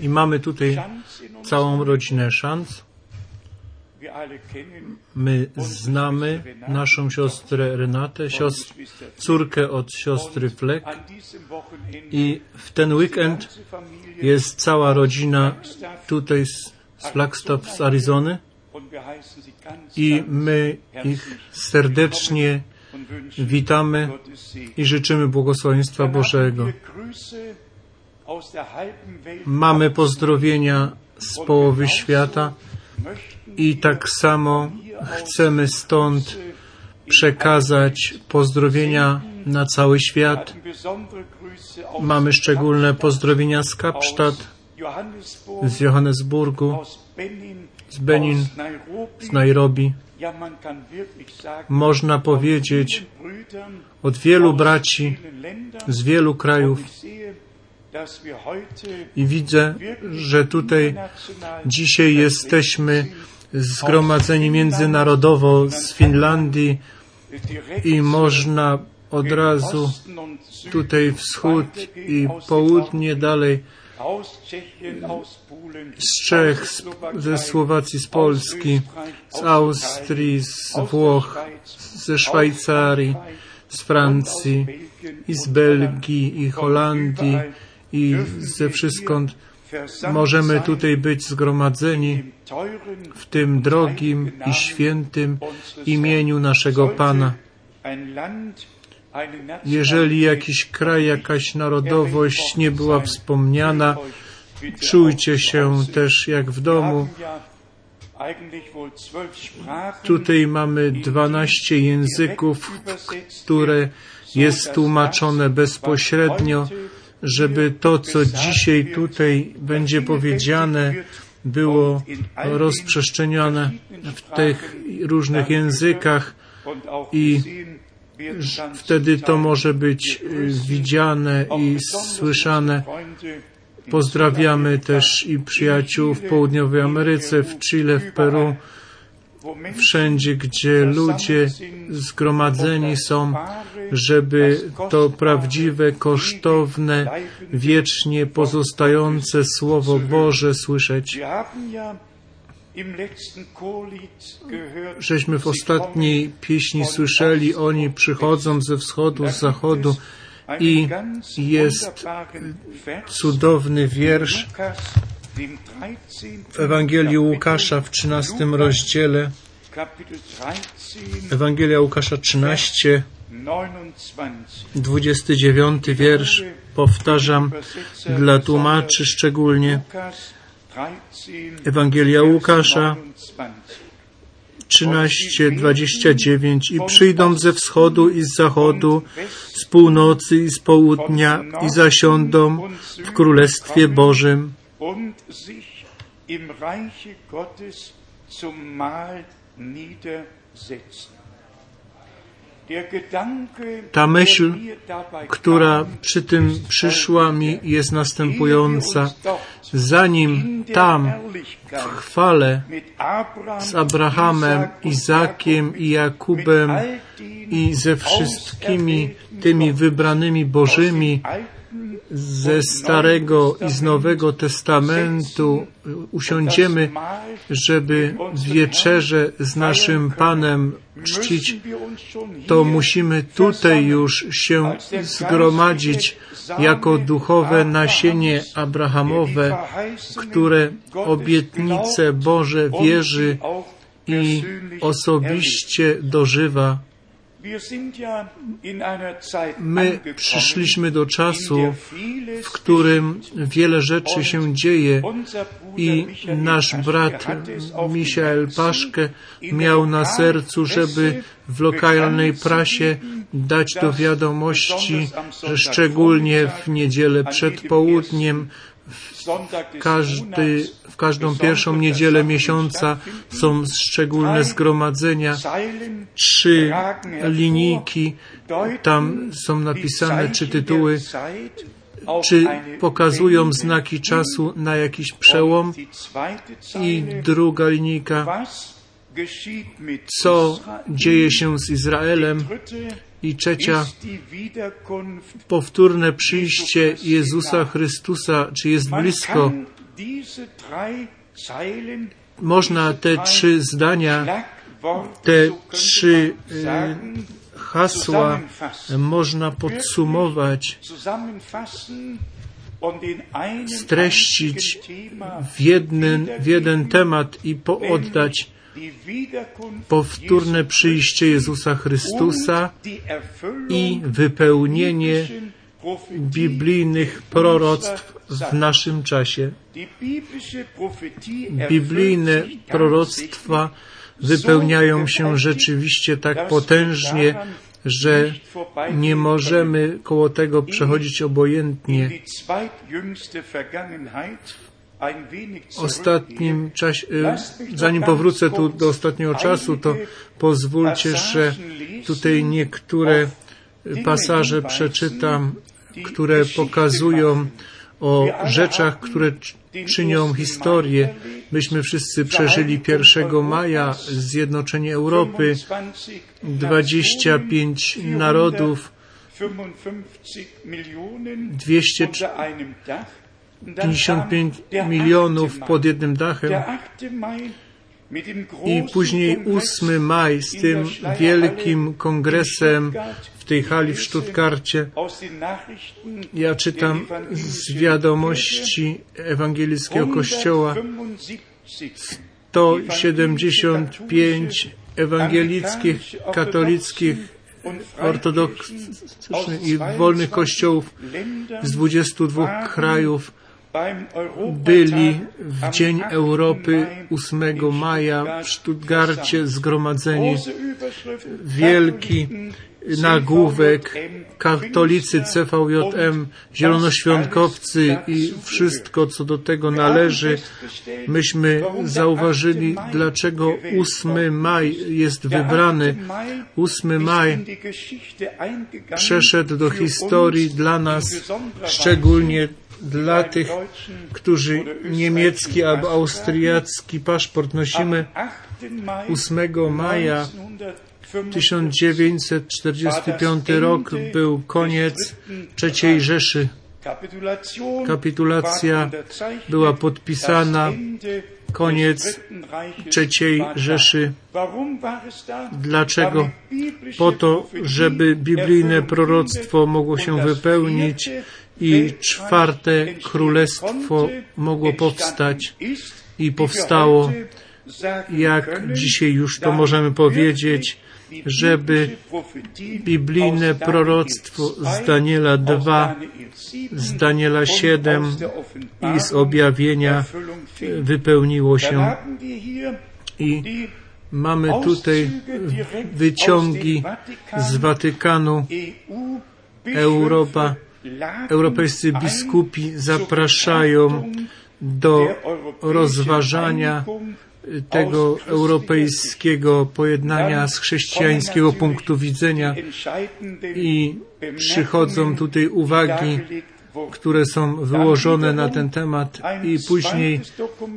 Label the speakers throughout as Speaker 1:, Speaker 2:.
Speaker 1: I mamy tutaj całą rodzinę szans. My znamy naszą siostrę Renatę, siostr, córkę od siostry Fleck i w ten weekend jest cała rodzina tutaj z, z Flagstaff z Arizony. I my ich serdecznie witamy i życzymy błogosławieństwa Bożego. Mamy pozdrowienia z połowy świata i tak samo chcemy stąd przekazać pozdrowienia na cały świat. Mamy szczególne pozdrowienia z Kapsztad, z Johannesburgu, z Benin, z Nairobi. Można powiedzieć od wielu braci z wielu krajów. i widzę, że tutaj dzisiaj jesteśmy zgromadzeni międzynarodowo z Finlandii i można od razu tutaj wschód i południe dalej z Czech, ze Słowacji, z Polski, z Austrii, z Włoch, ze Szwajcarii, z Francji i z Belgii i Holandii i ze wszystkąd możemy tutaj być zgromadzeni w tym drogim i świętym imieniu naszego Pana. Jeżeli jakiś kraj, jakaś narodowość nie była wspomniana, czujcie się też jak w domu. Tutaj mamy 12 języków, które jest tłumaczone bezpośrednio, żeby to, co dzisiaj tutaj będzie powiedziane, było rozprzestrzenione w tych różnych językach i wtedy to może być widziane i słyszane. Pozdrawiamy też i przyjaciół w południowej Ameryce, w Chile, w Peru, wszędzie, gdzie ludzie zgromadzeni są, żeby to prawdziwe, kosztowne, wiecznie pozostające Słowo Boże słyszeć. Żeśmy w ostatniej pieśni słyszeli, oni przychodzą ze wschodu, z zachodu i jest cudowny wiersz w Ewangelii Łukasza w 13 rozdziale. Ewangelia Łukasza 13, 29 wiersz. Powtarzam dla tłumaczy szczególnie. Ewangelia Łukasza 13, 29 i przyjdą ze wschodu i z zachodu, z północy i z południa i zasiądą w Królestwie Bożym. Ta myśl, która przy tym przyszła mi, jest następująca. Zanim tam w chwale z Abrahamem, Izakiem i Jakubem i ze wszystkimi tymi wybranymi Bożymi ze Starego i z Nowego Testamentu usiądziemy, żeby wieczerze z naszym Panem czcić, to musimy tutaj już się zgromadzić jako duchowe nasienie Abrahamowe, które obietnice Boże wierzy i osobiście dożywa. My przyszliśmy do czasu, w którym wiele rzeczy się dzieje. i nasz brat Michael Paszkę miał na sercu, żeby w lokalnej prasie dać do wiadomości, że szczególnie w niedzielę przed południem każdy, w każdą pierwszą niedzielę miesiąca są szczególne zgromadzenia. Trzy linijki, tam są napisane czy tytuły, czy pokazują znaki czasu na jakiś przełom. I druga linijka, co dzieje się z Izraelem. I trzecia, powtórne przyjście Jezusa Chrystusa, czy jest blisko. Można te trzy zdania, te trzy e, hasła można podsumować, streścić w jeden, w jeden temat i pooddać powtórne przyjście Jezusa Chrystusa i wypełnienie biblijnych proroctw w naszym czasie. Biblijne proroctwa wypełniają się rzeczywiście tak potężnie, że nie możemy koło tego przechodzić obojętnie. Ostatnim czasie, zanim powrócę tu do ostatniego czasu, to pozwólcie, że tutaj niektóre pasaże przeczytam, które pokazują o rzeczach, które czynią historię. Myśmy wszyscy przeżyli 1 maja zjednoczenie Europy, 25 narodów, 255 milionów pod jednym dachem i później 8 maj z tym wielkim kongresem w tej hali w Stuttgarcie. Ja czytam z wiadomości ewangelickiego kościoła 175 ewangelickich, katolickich, ortodoksycznych i wolnych kościołów z 22 krajów byli w Dzień Europy 8 maja w Stuttgarcie zgromadzeni. Wielki nagłówek, katolicy CVJM, zielonoświątkowcy i wszystko, co do tego należy. Myśmy zauważyli, dlaczego 8 maj jest wybrany. 8 maj przeszedł do historii dla nas, szczególnie dla tych, którzy niemiecki albo austriacki paszport nosimy 8 maja 1945 rok był koniec III Rzeszy. Kapitulacja była podpisana, koniec III Rzeszy. Dlaczego? Po to, żeby biblijne proroctwo mogło się wypełnić i czwarte królestwo mogło powstać i powstało, jak dzisiaj już to możemy powiedzieć, żeby biblijne proroctwo z Daniela 2, z Daniela 7 i z objawienia wypełniło się. I mamy tutaj wyciągi z Watykanu, Europa, europejscy biskupi zapraszają do rozważania tego europejskiego pojednania z chrześcijańskiego punktu widzenia i przychodzą tutaj uwagi, które są wyłożone na ten temat i później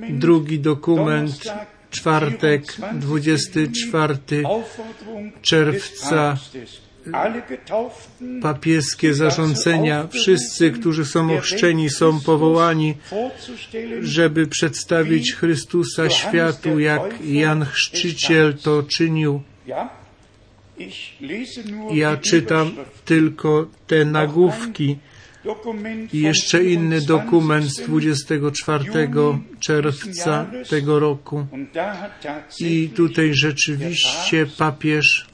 Speaker 1: drugi dokument, czwartek, 24 czerwca papieskie zarządzenia. Wszyscy, którzy są ochrzczeni, są powołani, żeby przedstawić Chrystusa światu, jak Jan Chrzciciel to czynił. Ja czytam tylko te nagłówki i jeszcze inny dokument z 24 czerwca tego roku. I tutaj rzeczywiście papież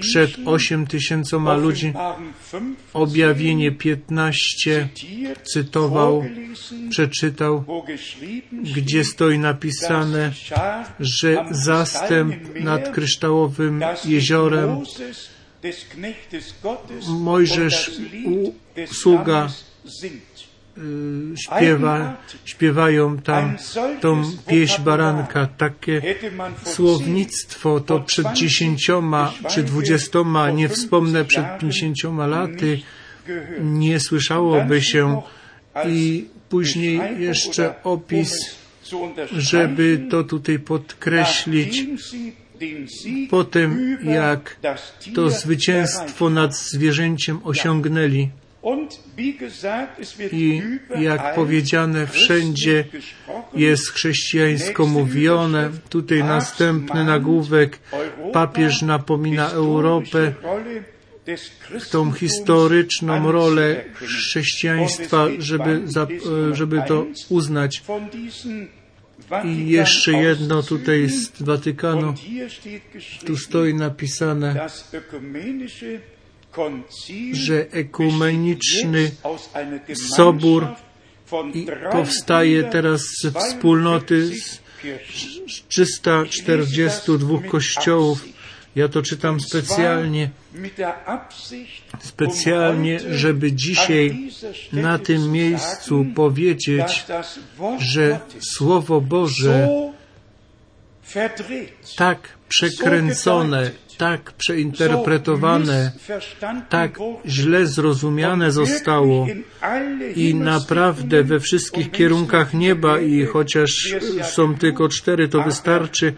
Speaker 1: przed 8 tysiącoma ludzi objawienie 15 cytował, przeczytał, gdzie stoi napisane, że zastęp nad kryształowym jeziorem Mojżesz, sługa, y, śpiewa, śpiewają tam tą pieśń baranka. Takie słownictwo to przed dziesięcioma czy dwudziestoma, nie wspomnę przed pięćdziesięcioma laty, nie słyszałoby się. I później jeszcze opis, żeby to tutaj podkreślić, po tym, jak to zwycięstwo nad zwierzęciem osiągnęli. I jak powiedziane, wszędzie jest chrześcijańsko mówione. Tutaj następny nagłówek. Papież napomina Europę tą historyczną rolę chrześcijaństwa, żeby, żeby to uznać. I jeszcze jedno tutaj z Watykanu. Tu stoi napisane, że ekumeniczny sobór powstaje teraz ze wspólnoty z 342 kościołów. Ja to czytam specjalnie, specjalnie, żeby dzisiaj na tym miejscu powiedzieć, że Słowo Boże tak przekręcone, tak przeinterpretowane, tak źle zrozumiane zostało i naprawdę we wszystkich kierunkach nieba i chociaż są tylko cztery, to wystarczy,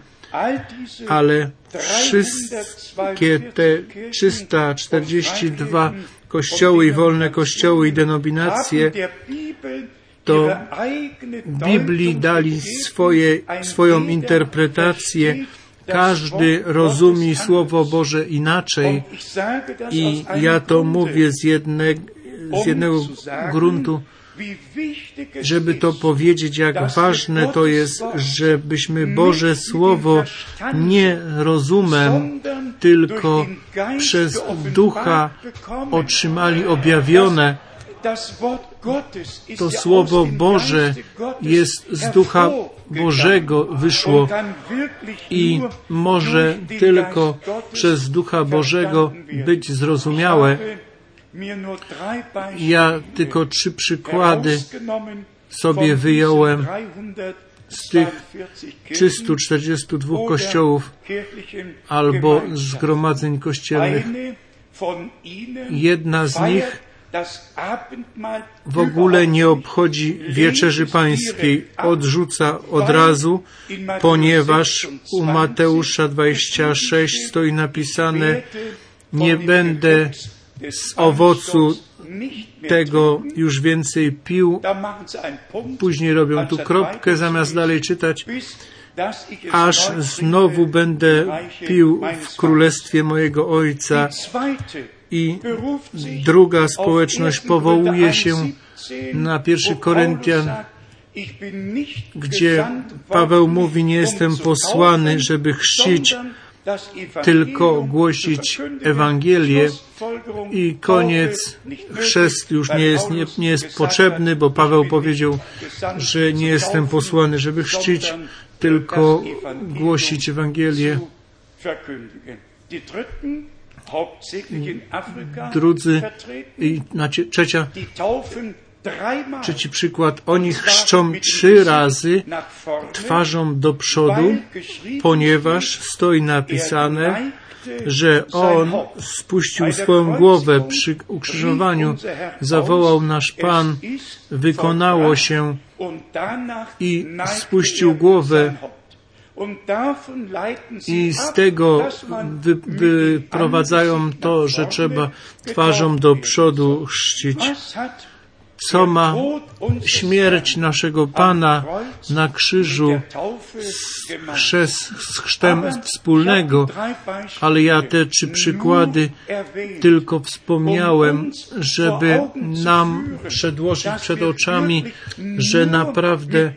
Speaker 1: ale wszystkie te 342 kościoły i wolne kościoły i denominacje to Biblii dali swoje, swoją interpretację. Każdy rozumie Słowo Boże inaczej i ja to mówię z, jedne, z jednego gruntu, żeby to powiedzieć, jak ważne to jest, żebyśmy Boże Słowo nie rozumem, tylko przez Ducha otrzymali objawione. To Słowo Boże jest z Ducha Bożego wyszło i może tylko przez Ducha Bożego być zrozumiałe. Ja tylko trzy przykłady sobie wyjąłem z tych 342 kościołów albo zgromadzeń kościelnych. Jedna z nich w ogóle nie obchodzi wieczerzy pańskiej, odrzuca od razu, ponieważ u Mateusza 26 stoi napisane, nie będę owocu tego już więcej pił. Później robią tu kropkę, zamiast dalej czytać. Aż znowu będę pił w królestwie mojego Ojca. I druga społeczność powołuje się na pierwszy Koryntian, gdzie Paweł mówi, nie jestem posłany, żeby chrzcić, tylko głosić Ewangelię i koniec. Chrzest już nie jest, nie, nie jest potrzebny, bo Paweł powiedział, że nie jestem posłany, żeby chrzcić, tylko głosić Ewangelię. Drudzy, i znaczy, trzecia, trzeci przykład, oni chrzczą trzy razy twarzą do przodu, ponieważ stoi napisane, że On spuścił swoją głowę przy ukrzyżowaniu, zawołał nasz Pan, wykonało się i spuścił głowę i z tego wy, wyprowadzają to, że trzeba twarzą do przodu chrzcić. Co ma śmierć naszego Pana na krzyżu z, z chrztem wspólnego, ale ja te trzy przykłady tylko wspomniałem, żeby nam przedłożyć przed oczami, że naprawdę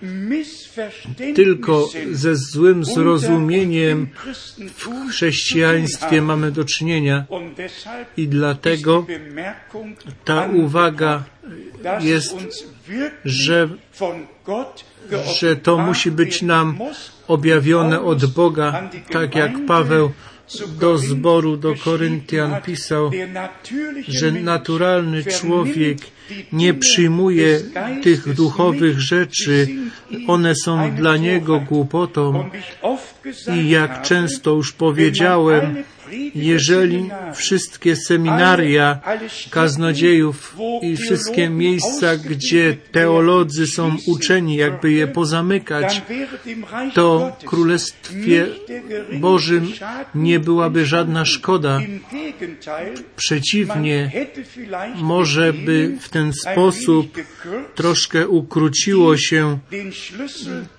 Speaker 1: tylko ze złym zrozumieniem w chrześcijaństwie mamy do czynienia i dlatego ta uwaga jest, że, że to musi być nam objawione od Boga, tak jak Paweł do zboru do Koryntian pisał, że naturalny człowiek nie przyjmuje tych duchowych rzeczy, one są dla niego głupotą. I jak często już powiedziałem, jeżeli wszystkie seminaria kaznodziejów i wszystkie miejsca, gdzie teolodzy są uczeni, jakby je pozamykać, to Królestwie Bożym nie byłaby żadna szkoda. Przeciwnie, może by w ten sposób troszkę ukróciło się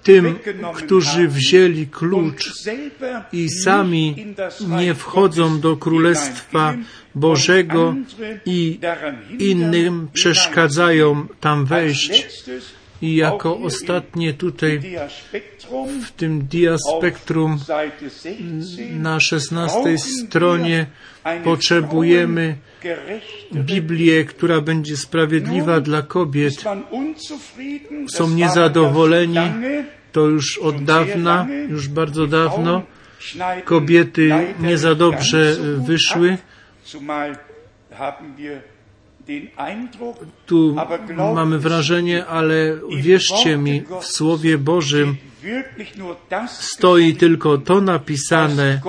Speaker 1: tym, którzy wzięli klucz i sami nie wchodzą do Królestwa Bożego i innym przeszkadzają tam wejść. I jako ostatnie tutaj w tym diaspektrum na szesnastej stronie potrzebujemy Biblię, która będzie sprawiedliwa dla kobiet. Są niezadowoleni, to już od dawna, już bardzo dawno. Kobiety nie za dobrze wyszły. Tu mamy wrażenie, ale wierzcie mi, w Słowie Bożym stoi tylko to napisane,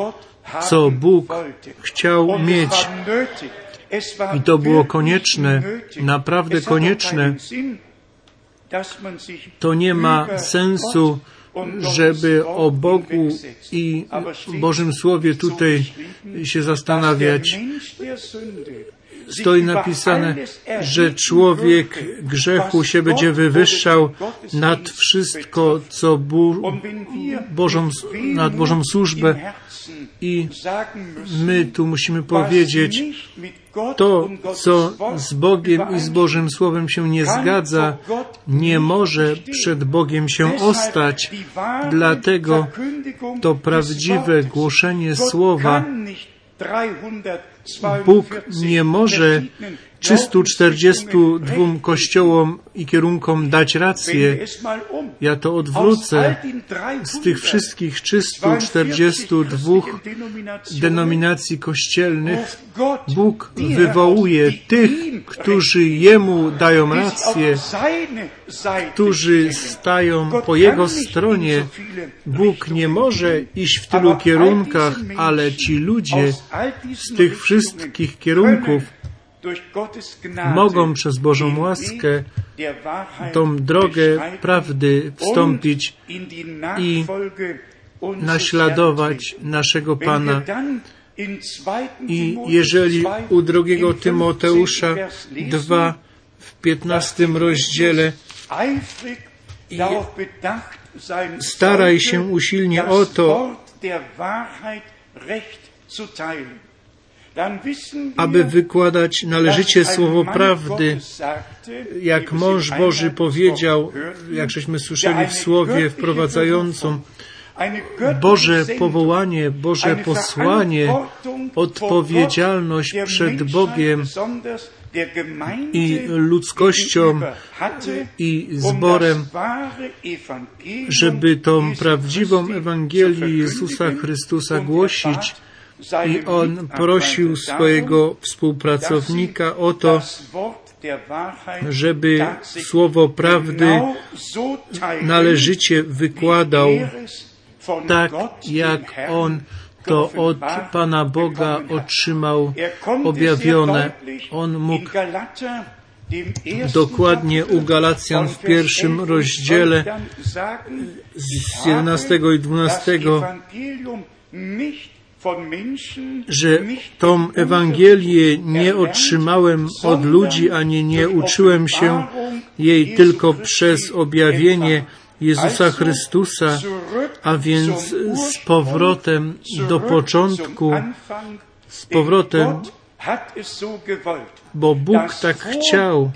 Speaker 1: co Bóg chciał mieć. I to było konieczne, naprawdę konieczne. To nie ma sensu, żeby o Bogu i Bożym Słowie tutaj się zastanawiać. Stoi napisane, że człowiek grzechu się będzie wywyższał nad wszystko, co Bu Bożą, nad Bożą służbę. I my tu musimy powiedzieć, to, co z Bogiem i z Bożym Słowem się nie zgadza, nie może przed Bogiem się ostać. Dlatego to prawdziwe głoszenie Słowa Bóg nie może 342 kościołom i kierunkom dać rację. Ja to odwrócę. Z tych wszystkich 342 denominacji kościelnych Bóg wywołuje tych, którzy Jemu dają rację, którzy stają po Jego stronie. Bóg nie może iść w tylu kierunkach, ale ci ludzie z tych wszystkich kierunków mogą przez Bożą łaskę tą drogę prawdy wstąpić i naśladować naszego Pana. I jeżeli u drugiego Tymoteusza 2 w 15 rozdziale staraj się usilnie o to, aby wykładać należycie słowo prawdy, jak mąż Boży powiedział, jak żeśmy słyszeli w słowie wprowadzającym, Boże powołanie, Boże posłanie, odpowiedzialność przed Bogiem i ludzkością i zborem, żeby tą prawdziwą Ewangelię Jezusa Chrystusa głosić, i on prosił swojego współpracownika o to, żeby słowo prawdy należycie wykładał, tak jak on to od Pana Boga otrzymał objawione. On mógł dokładnie u Galacjan w pierwszym rozdziale z 11 i 12 że tą Ewangelię nie otrzymałem od ludzi, ani nie uczyłem się jej tylko przez objawienie Jezusa Chrystusa, a więc z powrotem do początku, z powrotem bo Bóg tak chciał,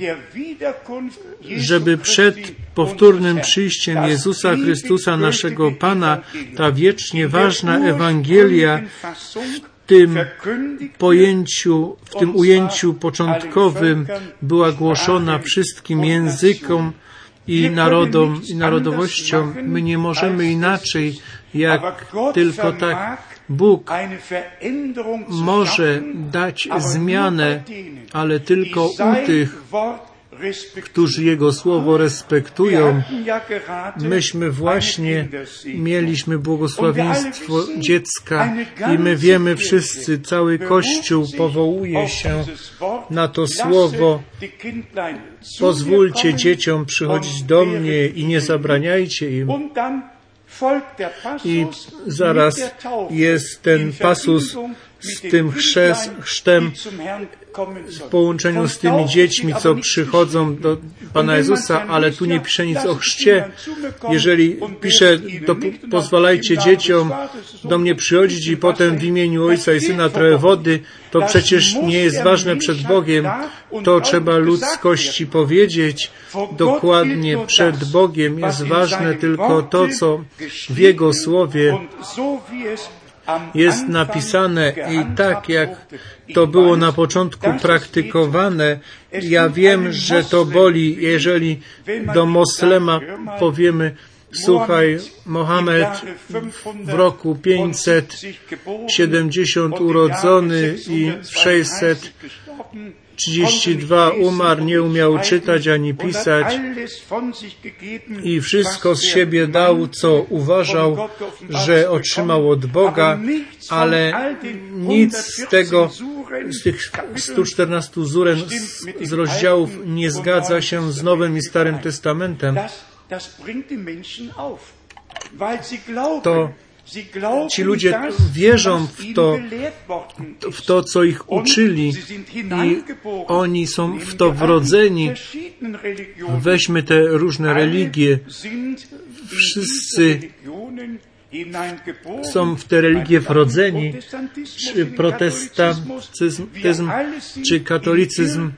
Speaker 1: żeby przed powtórnym przyjściem Jezusa Chrystusa, naszego Pana, ta wiecznie ważna Ewangelia w tym pojęciu, w tym ujęciu początkowym była głoszona wszystkim językom i narodom i narodowościom. My nie możemy inaczej, jak tylko tak Bóg może dać zmianę, ale tylko u tych, którzy Jego Słowo respektują. Myśmy właśnie mieliśmy błogosławieństwo dziecka i my wiemy wszyscy, cały Kościół powołuje się na to Słowo. Pozwólcie dzieciom przychodzić do mnie i nie zabraniajcie im. I zaraz jest ten pasus z tym chrztem w połączeniu z tymi dziećmi, co przychodzą do Pana Jezusa, ale tu nie pisze nic o chrzcie. Jeżeli pisze, to pozwalajcie dzieciom do mnie przychodzić i potem w imieniu Ojca i Syna trochę wody, to przecież nie jest ważne przed Bogiem. To trzeba ludzkości powiedzieć dokładnie przed Bogiem. Jest ważne tylko to, co w Jego Słowie jest napisane i tak jak to było na początku praktykowane, ja wiem, że to boli, jeżeli do moslema powiemy, słuchaj, Mohamed w roku 570 urodzony i w 600 32 umarł, nie umiał czytać ani pisać. i wszystko z siebie dał, co uważał, że otrzymał od Boga, ale nic z tego, z tych 114 zuren, z, z rozdziałów nie zgadza się z Nowym i Starym Testamentem. To Ci ludzie wierzą w to, w to, co ich uczyli i oni są w to wrodzeni. Weźmy te różne religie. Wszyscy są w te religie wrodzeni, czy protestantyzm, czy katolicyzm.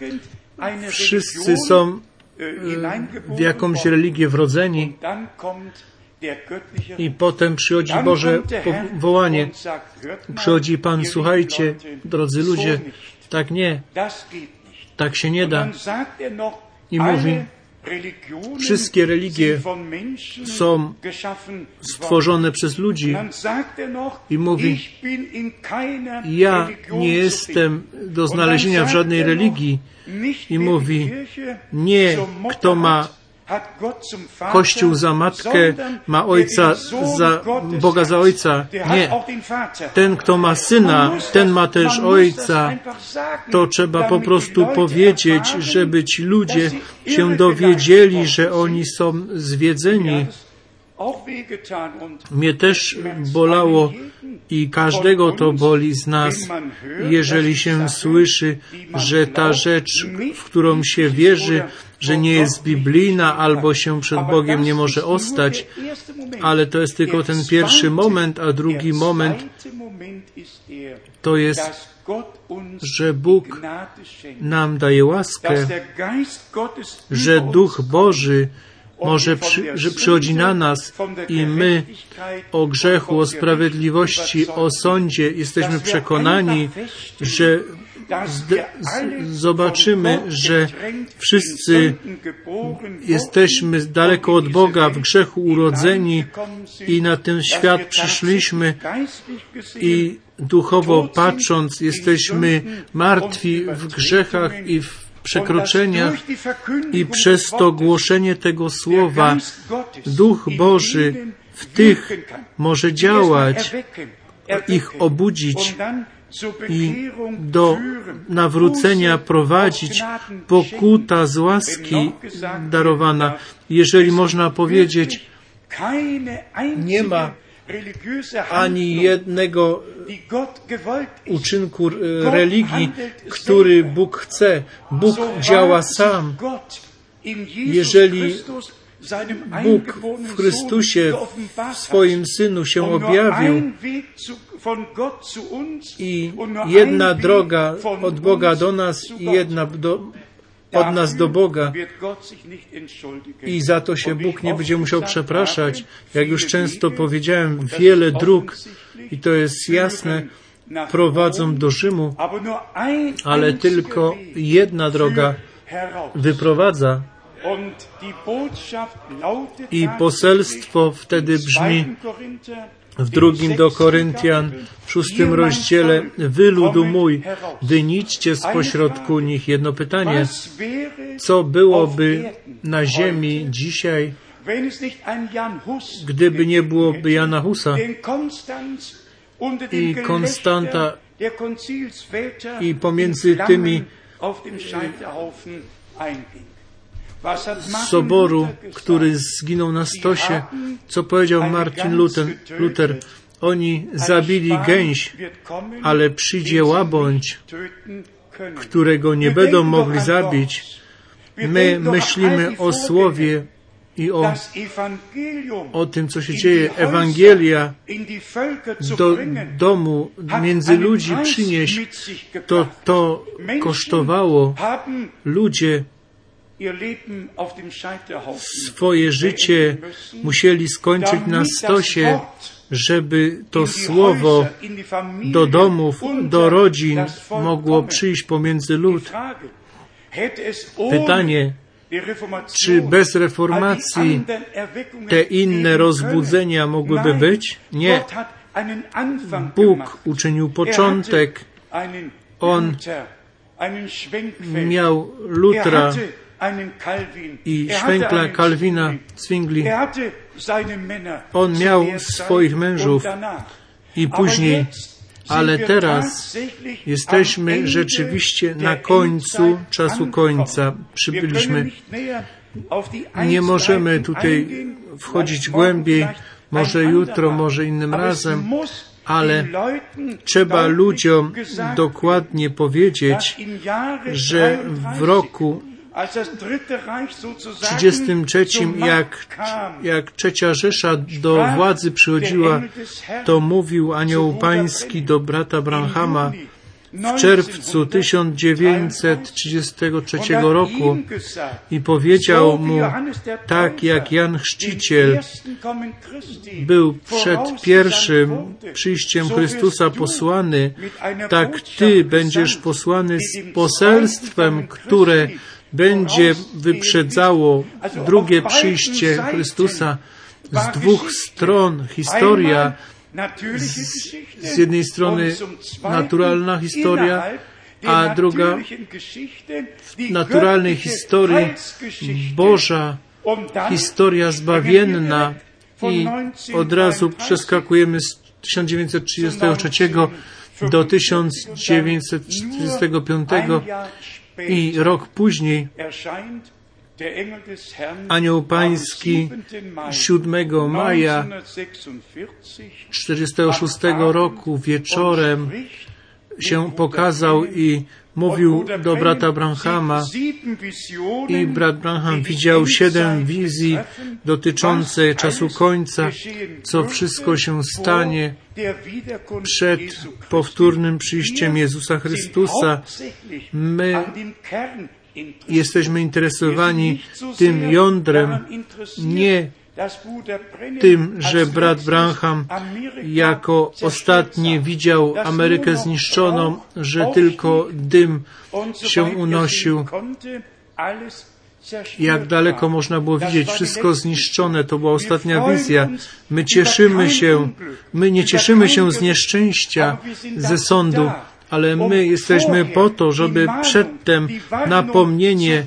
Speaker 1: Wszyscy są w jakąś religię wrodzeni. I potem przychodzi Boże powołanie. Przychodzi Pan, słuchajcie, drodzy ludzie, tak nie, tak się nie da. I mówi, wszystkie religie są stworzone przez ludzi. I mówi, ja nie jestem do znalezienia w żadnej religii. I mówi, nie kto ma Kościół za matkę ma ojca za, Boga za ojca. Nie. Ten, kto ma syna, ten ma też ojca. To trzeba po prostu powiedzieć, żeby ci ludzie się dowiedzieli, że oni są zwiedzeni. Mnie też bolało i każdego to boli z nas, jeżeli się słyszy, że ta rzecz, w którą się wierzy, że nie jest biblijna albo się przed Bogiem nie może ostać, ale to jest tylko ten pierwszy moment, a drugi moment to jest, że Bóg nam daje łaskę, że Duch Boży może przy, że przychodzi na nas i my o grzechu, o sprawiedliwości, o sądzie jesteśmy przekonani, że zobaczymy, że wszyscy jesteśmy daleko od Boga, w grzechu urodzeni i na ten świat przyszliśmy i duchowo patrząc jesteśmy martwi w grzechach i w przekroczeniach i przez to głoszenie tego słowa Duch Boży w tych może działać, ich obudzić i do nawrócenia prowadzić pokuta z łaski darowana. Jeżeli można powiedzieć, nie ma ani jednego uczynku religii, który Bóg chce. Bóg działa sam. Jeżeli Bóg w Chrystusie, w swoim Synu się objawił i jedna droga od Boga do nas i jedna do, od nas do Boga i za to się Bóg nie będzie musiał przepraszać. Jak już często powiedziałem, wiele dróg i to jest jasne, prowadzą do Rzymu, ale tylko jedna droga wyprowadza. I poselstwo wtedy brzmi w drugim do Koryntian, w szóstym rozdziale, wy ludu mój, wyniczcie z pośrodku nich. Jedno pytanie. co byłoby na ziemi dzisiaj, gdyby nie byłoby Jana Husa? I Konstanta i pomiędzy tymi soboru, który zginął na stosie, co powiedział Martin Luther, Luther oni zabili gęś, ale przyjdzie łabądź, którego nie będą mogli zabić. My myślimy o słowie i o, o tym, co się dzieje. Ewangelia do domu między ludzi przynieść, to to kosztowało. Ludzie swoje życie musieli skończyć na stosie, żeby to słowo do domów, do rodzin mogło przyjść pomiędzy lud. Pytanie, czy bez reformacji te inne rozbudzenia mogłyby być? Nie. Bóg uczynił początek. On miał Lutra i Schwenkla, Kalwina, Zwingli. On miał swoich mężów. i później, ale teraz jesteśmy rzeczywiście na końcu czasu końca. Przybyliśmy. Nie możemy tutaj wchodzić głębiej, może jutro, może innym razem, ale trzeba ludziom dokładnie powiedzieć, że w roku 33, jak, jak trzecia Rzesza do władzy przychodziła, to mówił anioł pański do brata Branhama w czerwcu 1933 roku i powiedział mu, tak jak Jan Chrzciciel był przed pierwszym przyjściem Chrystusa posłany, tak Ty będziesz posłany z poselstwem, które będzie wyprzedzało drugie przyjście Chrystusa z dwóch stron. Historia z, z jednej strony naturalna historia, a druga w naturalnej historii Boża historia zbawienna. I od razu przeskakujemy z 1933 do 1945 i rok później Anioł Pański 7 maja 1946 roku wieczorem się pokazał i mówił do brata Branhama i brat Branham widział siedem wizji dotyczące czasu końca, co wszystko się stanie przed powtórnym przyjściem Jezusa Chrystusa. My jesteśmy interesowani tym jądrem, nie tym, że brat Branham jako ostatni widział Amerykę zniszczoną, że tylko dym się unosił. Jak daleko można było widzieć, wszystko zniszczone, to była ostatnia wizja. My cieszymy się, my nie cieszymy się z nieszczęścia, ze sądu, ale my jesteśmy po to, żeby przedtem napomnienie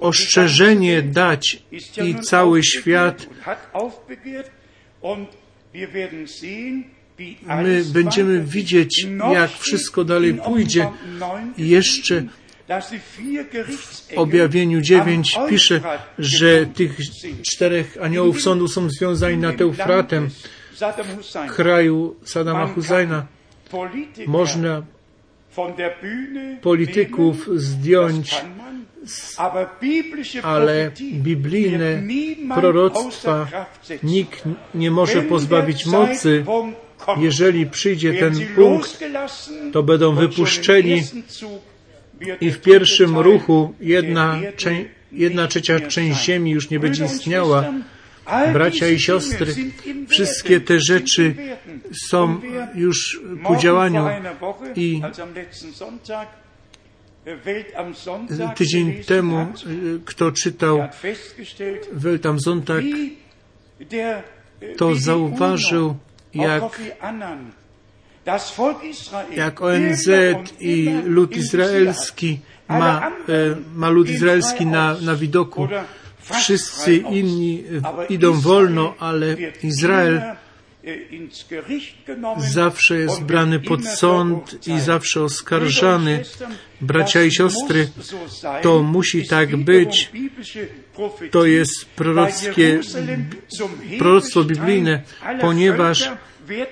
Speaker 1: ostrzeżenie dać i cały świat my będziemy widzieć, jak wszystko dalej pójdzie. Jeszcze w objawieniu 9 pisze, że tych czterech aniołów sądu są związani nad Eufratem, w kraju Sadama Husajna. Można polityków zdjąć ale biblijne proroctwa nikt nie może pozbawić mocy. Jeżeli przyjdzie ten punkt, to będą wypuszczeni i w pierwszym ruchu jedna, jedna trzecia część ziemi już nie będzie istniała. Bracia i siostry, wszystkie te rzeczy są już ku działaniu i Tydzień temu, kto czytał Welt am Sonntag, to zauważył, jak jak ONZ i lud izraelski ma, e, ma lud izraelski na, na widoku. Wszyscy inni e, idą wolno, ale Izrael zawsze jest brany pod sąd i zawsze oskarżany. Bracia i siostry, to musi tak być. To jest prorockie, proroctwo biblijne, ponieważ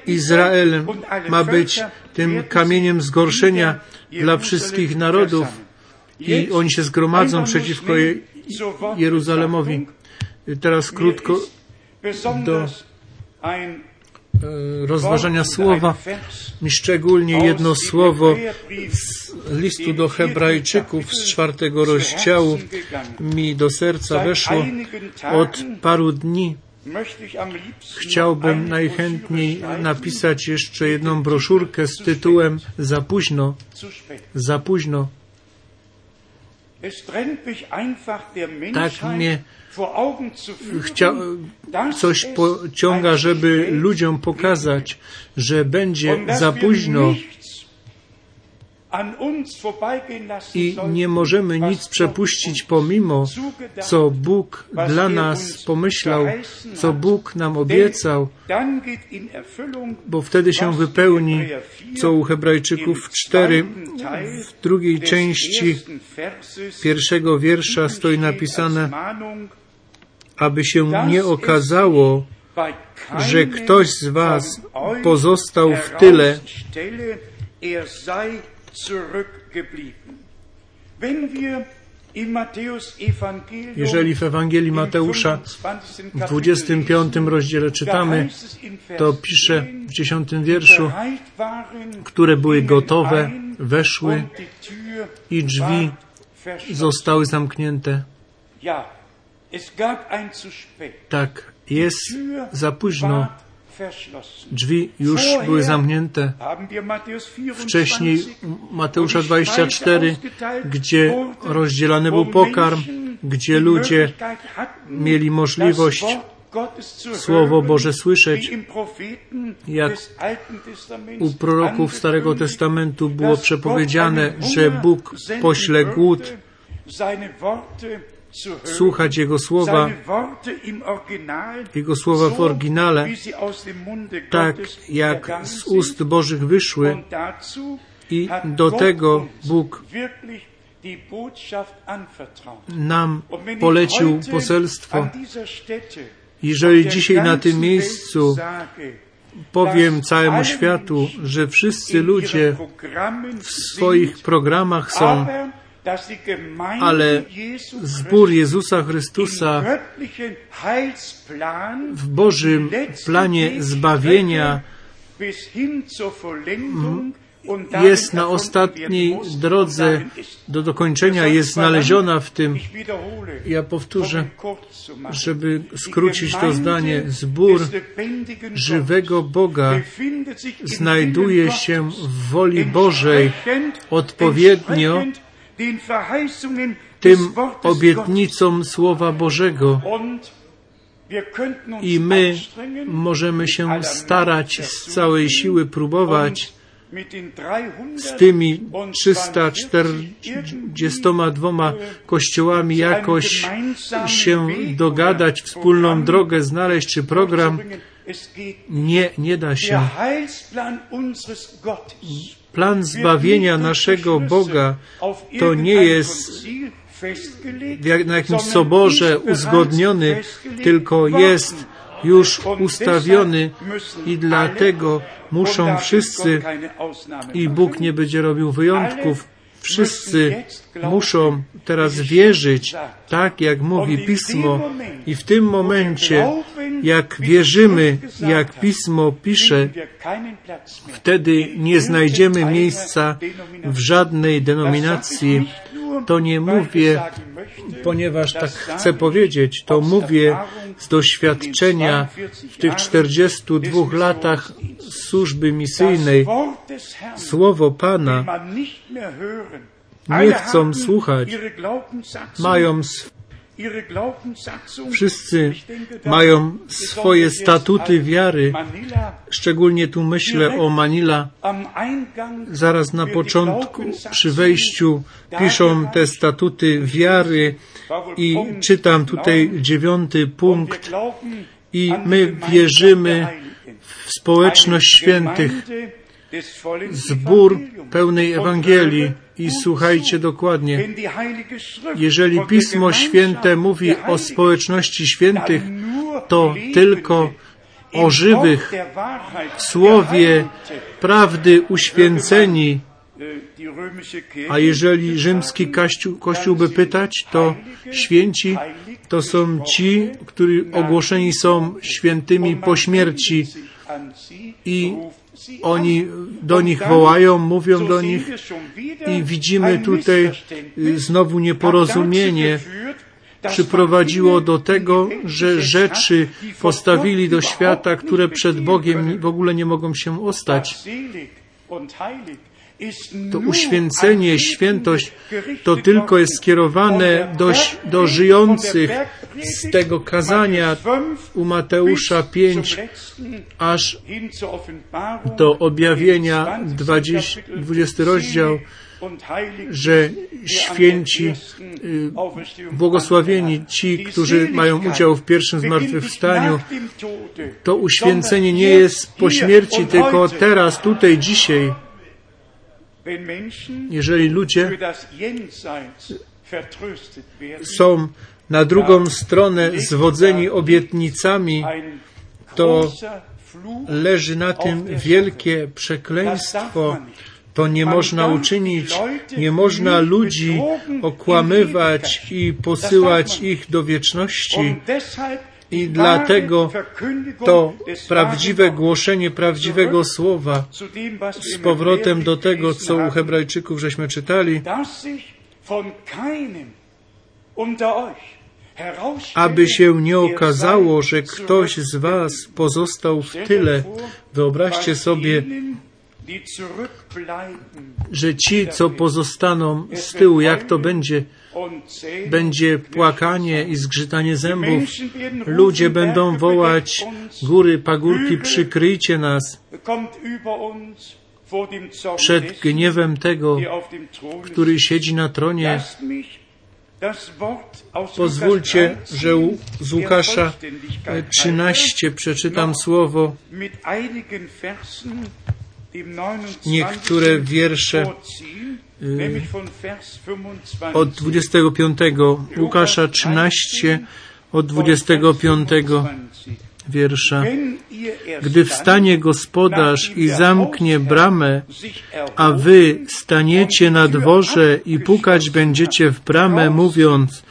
Speaker 1: Izrael ma być tym kamieniem zgorszenia dla wszystkich narodów. I oni się zgromadzą przeciwko Jeruzalemowi. Teraz krótko do E, rozważania słowa, mi szczególnie jedno słowo z listu do Hebrajczyków z czwartego rozdziału mi do serca weszło od paru dni. Chciałbym najchętniej napisać jeszcze jedną broszurkę z tytułem Za późno, za późno. Tak mnie chcia, coś pociąga, żeby ludziom pokazać, że będzie za późno i nie możemy nic przepuścić pomimo, co Bóg dla nas pomyślał, co Bóg nam obiecał, bo wtedy się wypełni, co u Hebrajczyków 4 w drugiej części pierwszego wiersza stoi napisane, aby się nie okazało, że ktoś z Was pozostał w tyle. Jeżeli w Ewangelii Mateusza w 25 rozdziale czytamy, to pisze w 10 wierszu, które były gotowe, weszły i drzwi zostały zamknięte. Tak, jest za późno. Drzwi już były zamknięte. Wcześniej Mateusza 24, gdzie rozdzielany był pokarm, gdzie ludzie mieli możliwość Słowo Boże słyszeć, jak u proroków Starego Testamentu było przepowiedziane, że Bóg pośle głód, słuchać Jego słowa, Jego słowa w oryginale, tak jak z ust Bożych wyszły. I do tego Bóg nam polecił poselstwo. Jeżeli dzisiaj na tym miejscu powiem całemu światu, że wszyscy ludzie w swoich programach są ale zbór Jezusa Chrystusa w Bożym planie zbawienia jest na ostatniej drodze do dokończenia, jest znaleziona w tym. Ja powtórzę, żeby skrócić to zdanie. Zbór żywego Boga znajduje się w woli Bożej odpowiednio tym obietnicom Słowa Bożego. I my możemy się starać z całej siły próbować z tymi 342 kościołami jakoś się dogadać, wspólną drogę znaleźć, czy program. Nie, nie da się. Plan zbawienia naszego Boga to nie jest na jakimś soborze uzgodniony, tylko jest już ustawiony i dlatego muszą wszyscy, i Bóg nie będzie robił wyjątków, wszyscy muszą teraz wierzyć, tak jak mówi Pismo. I w tym momencie, jak wierzymy, jak Pismo pisze, wtedy nie znajdziemy miejsca w żadnej denominacji. To nie mówię, ponieważ tak chcę powiedzieć, to mówię z doświadczenia w tych 42 latach służby misyjnej. Słowo Pana nie chcą słuchać. Mają Wszyscy mają swoje statuty wiary. Szczególnie tu myślę o Manila. Zaraz na początku, przy wejściu, piszą te statuty wiary i czytam tutaj dziewiąty punkt. I my wierzymy w społeczność świętych, zbór pełnej Ewangelii. I słuchajcie dokładnie. Jeżeli Pismo Święte mówi o społeczności świętych, to tylko o żywych, słowie prawdy uświęceni. A jeżeli rzymski kościół, kościół by pytać, to święci to są ci, którzy ogłoszeni są świętymi po śmierci i oni do nich wołają, mówią do nich i widzimy tutaj znowu nieporozumienie przyprowadziło do tego, że rzeczy postawili do świata, które przed Bogiem w ogóle nie mogą się ostać. To uświęcenie, świętość to tylko jest skierowane do, do żyjących z tego kazania u Mateusza 5 aż do objawienia 20, 20 rozdział, że święci, błogosławieni ci, którzy mają udział w pierwszym zmartwychwstaniu, to uświęcenie nie jest po śmierci, tylko teraz, tutaj, dzisiaj. Jeżeli ludzie są na drugą stronę zwodzeni obietnicami, to leży na tym wielkie przekleństwo. To nie można uczynić, nie można ludzi okłamywać i posyłać ich do wieczności. I dlatego to prawdziwe głoszenie prawdziwego słowa z powrotem do tego, co u Hebrajczyków żeśmy czytali, aby się nie okazało, że ktoś z Was pozostał w tyle. Wyobraźcie sobie, że ci, co pozostaną z tyłu, jak to będzie, będzie płakanie i zgrzytanie zębów. Ludzie będą wołać, góry, pagórki, przykryjcie nas. przed gniewem tego, który siedzi na tronie. Pozwólcie, że z Łukasza 13 przeczytam słowo, niektóre wiersze od 25 Łukasza 13 od 25 wiersza. Gdy wstanie gospodarz i zamknie bramę, a wy staniecie na dworze i pukać będziecie w bramę, mówiąc,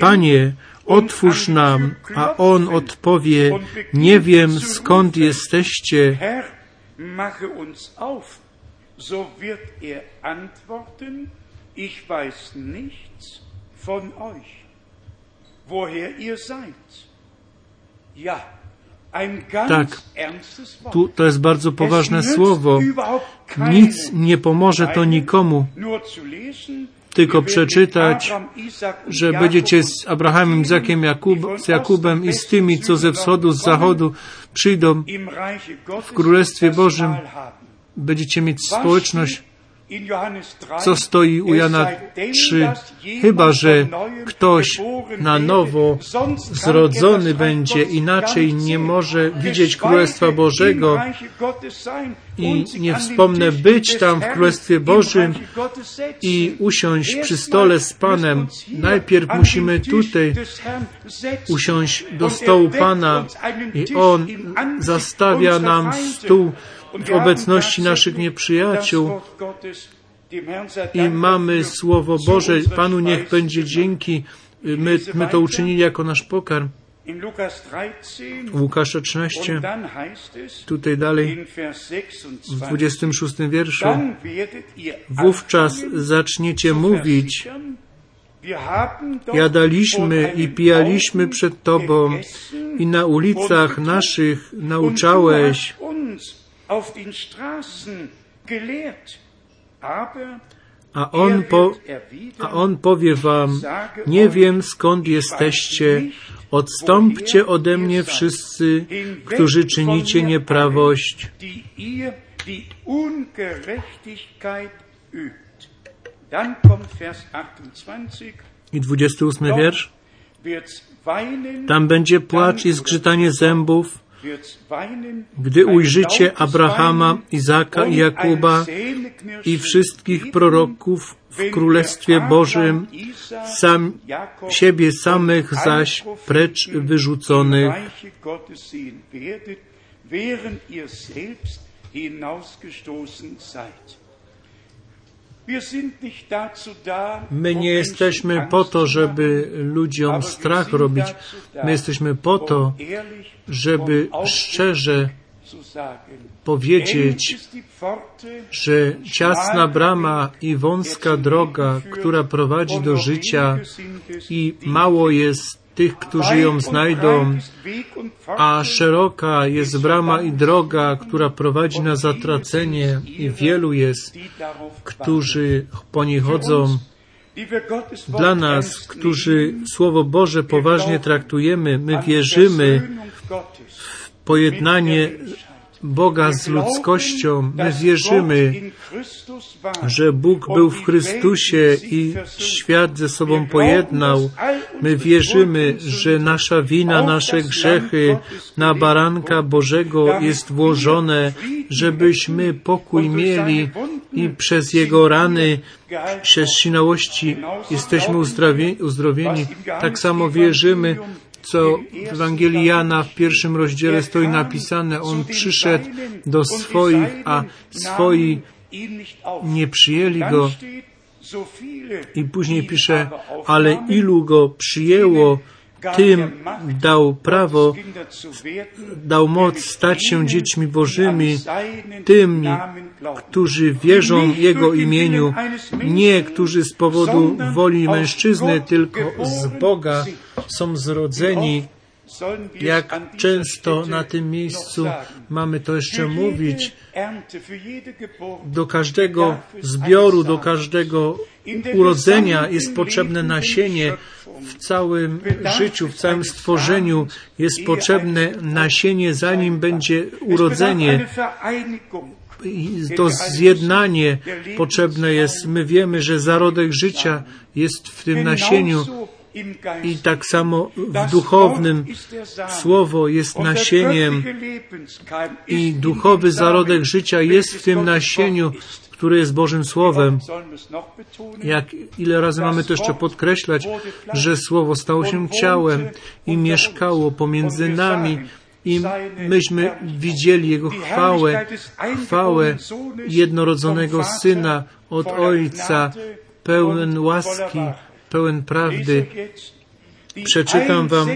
Speaker 1: Panie, otwórz nam, a on odpowie, nie wiem skąd jesteście. Mache uns auf. So wird er antworten, ich weiß nichts von euch, woher ihr seid. Ja, tak, tu, to jest bardzo poważne słowo. Nic nie pomoże to nikomu, tylko przeczytać, że będziecie z Abrahamem, Izakiem, Jakub, z Jakubem i z tymi, co ze wschodu, z zachodu przyjdą w Królestwie Bożym. Będziecie mieć społeczność co stoi u Jana 3. Chyba, że ktoś na nowo zrodzony będzie, inaczej nie może widzieć Królestwa Bożego i nie wspomnę być tam w Królestwie Bożym i usiąść przy stole z Panem. Najpierw musimy tutaj usiąść do stołu Pana i On zastawia nam stół w obecności naszych nieprzyjaciół i mamy Słowo Boże. Panu niech będzie dzięki. My, my to uczynili jako nasz pokarm. Łukasza 13, tutaj dalej, w 26 wierszu, wówczas zaczniecie mówić, jadaliśmy i pijaliśmy przed Tobą i na ulicach naszych nauczałeś, A on, po, a on powie wam, nie wiem skąd jesteście, odstąpcie ode mnie wszyscy, którzy czynicie nieprawość. I 28 wiersz. Tam będzie płacz i zgrzytanie zębów, gdy ujrzycie Abrahama, Izaka i Jakuba i wszystkich proroków w Królestwie Bożym, sam, siebie samych zaś precz wyrzuconych. My nie jesteśmy po to, żeby ludziom strach robić. My jesteśmy po to, żeby szczerze powiedzieć, że ciasna brama i wąska droga, która prowadzi do życia i mało jest tych, którzy ją znajdą, a szeroka jest brama i droga, która prowadzi na zatracenie i wielu jest, którzy po niej chodzą. Dla nas, którzy Słowo Boże poważnie traktujemy, my wierzymy w pojednanie Boga z ludzkością. My wierzymy, że Bóg był w Chrystusie i świat ze sobą pojednał. My wierzymy, że nasza wina, nasze grzechy na baranka Bożego jest włożone, żebyśmy pokój mieli i przez Jego rany, przez sinałości jesteśmy uzdrowieni. Tak samo wierzymy, co w Ewangelii Jana w pierwszym rozdziale stoi napisane. On przyszedł do swoich, a swoi nie przyjęli go. I później pisze, ale ilu go przyjęło, tym dał prawo, dał moc stać się dziećmi Bożymi, tym, którzy wierzą Jego imieniu, nie którzy z powodu woli mężczyzny, tylko z Boga są zrodzeni. Jak często na tym miejscu mamy to jeszcze mówić, do każdego zbioru, do każdego urodzenia jest potrzebne nasienie. W całym życiu, w całym stworzeniu jest potrzebne nasienie, zanim będzie urodzenie. To zjednanie potrzebne jest. My wiemy, że zarodek życia jest w tym nasieniu. I tak samo w duchownym słowo jest nasieniem. i duchowy zarodek życia jest w tym nasieniu, które jest Bożym Słowem. Jak ile razy mamy to jeszcze podkreślać, że Słowo stało się ciałem i mieszkało pomiędzy nami i myśmy widzieli Jego chwałę, chwałę jednorodzonego Syna od Ojca, pełen łaski, pełen prawdy. Przeczytam Wam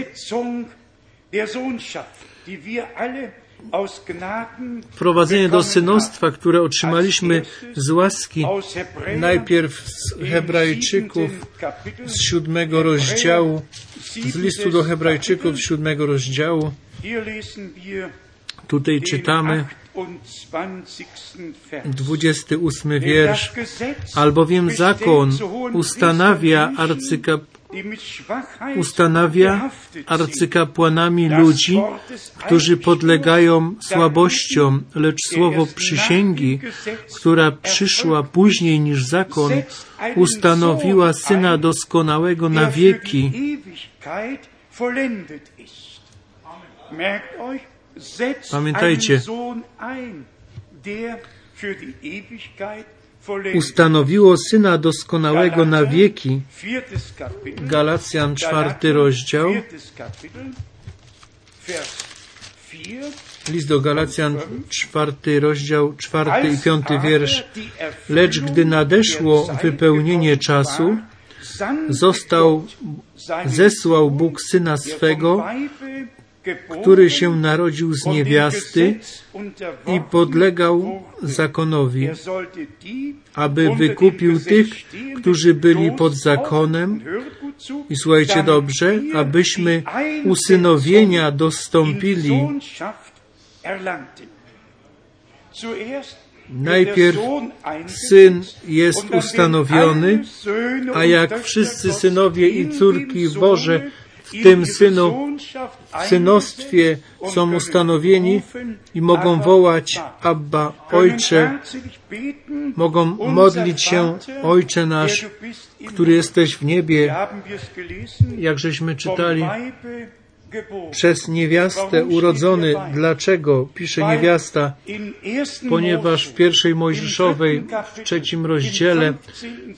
Speaker 1: wprowadzenie do synostwa, które otrzymaliśmy z łaski, najpierw z Hebrajczyków z siódmego rozdziału, z listu do Hebrajczyków z siódmego rozdziału. Tutaj czytamy 28 wiersz. Albowiem zakon ustanawia arcykap ustanawia arcykapłanami ludzi, którzy podlegają słabościom, lecz słowo przysięgi, która przyszła później niż zakon, ustanowiła Syna doskonałego na wieki. Pamiętajcie, ustanowiło Syna doskonałego na wieki. Galacjan czwarty rozdział. List do Galacjan, czwarty rozdział, czwarty i piąty wiersz. Lecz gdy nadeszło wypełnienie czasu, został, zesłał Bóg Syna swego, który się narodził z niewiasty i podlegał zakonowi, aby wykupił tych, którzy byli pod zakonem. I słuchajcie dobrze, abyśmy usynowienia dostąpili. Najpierw syn jest ustanowiony, a jak wszyscy synowie i córki Boże w tym synu, w synostwie są ustanowieni i mogą wołać Abba, Ojcze, mogą modlić się Ojcze nasz, który jesteś w niebie, jak żeśmy czytali, przez niewiastę urodzony. Dlaczego? Pisze niewiasta, ponieważ w pierwszej Mojżeszowej, w trzecim rozdziale,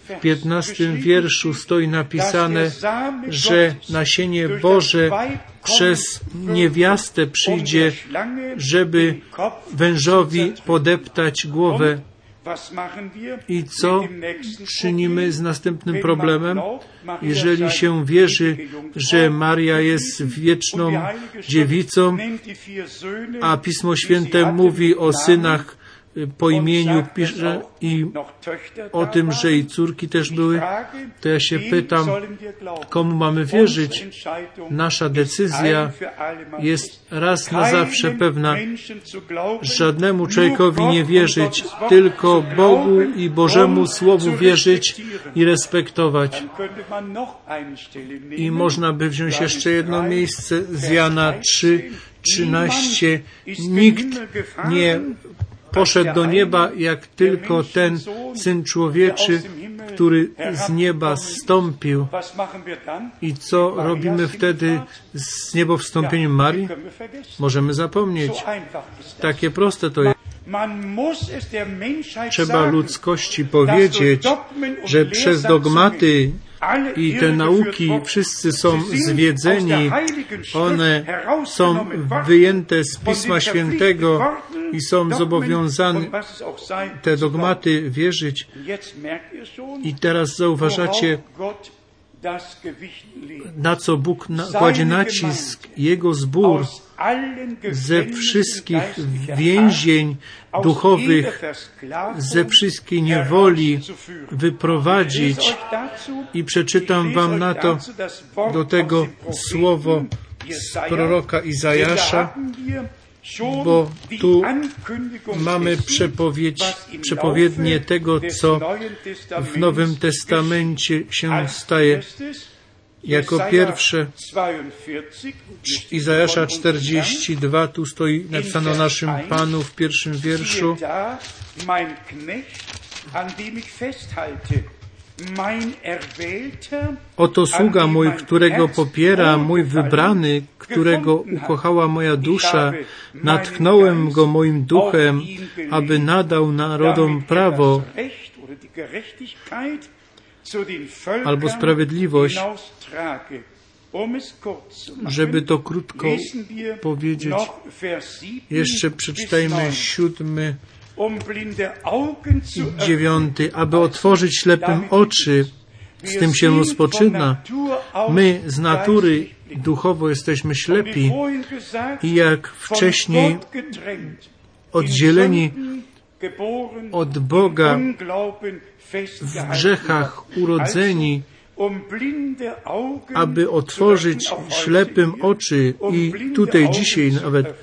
Speaker 1: w piętnastym wierszu stoi napisane, że nasienie Boże przez niewiastę przyjdzie, żeby wężowi podeptać głowę. I co czynimy z następnym problemem? Jeżeli się wierzy, że Maria jest wieczną dziewicą, a Pismo Święte mówi o synach po imieniu pisze i o tym, że i córki też były, to ja się pytam, komu mamy wierzyć? Nasza decyzja jest raz na zawsze pewna. Żadnemu człowiekowi nie wierzyć, tylko Bogu i Bożemu Słowu wierzyć i respektować. I można by wziąć jeszcze jedno miejsce z Jana 3, 13. Nikt nie poszedł do nieba, jak tylko ten Syn Człowieczy, który z nieba stąpił. I co robimy wtedy z niebowstąpieniem Marii? Możemy zapomnieć. Takie proste to jest. Trzeba ludzkości powiedzieć, że przez dogmaty i te nauki wszyscy są zwiedzeni, one są wyjęte z Pisma Świętego i są zobowiązani te dogmaty wierzyć. I teraz zauważacie, na co Bóg kładzie nacisk, Jego zbór ze wszystkich więzień duchowych, ze wszystkiej niewoli wyprowadzić. I przeczytam Wam na to do tego słowo z proroka Izajasza, bo tu mamy przepowiedź, przepowiednie tego, co w Nowym Testamencie się staje. Jako pierwsze Izajasza 42, tu stoi napisano naszym Panu w pierwszym wierszu. Oto sługa mój, którego popiera mój wybrany, którego ukochała moja dusza. Natchnąłem go moim duchem, aby nadał narodom prawo albo sprawiedliwość, żeby to krótko powiedzieć. Jeszcze przeczytajmy siódmy i dziewiąty, aby otworzyć ślepym oczy. Z tym się rozpoczyna. My z natury duchowo jesteśmy ślepi i jak wcześniej oddzieleni od Boga w grzechach urodzeni, aby otworzyć ślepym oczy i tutaj dzisiaj nawet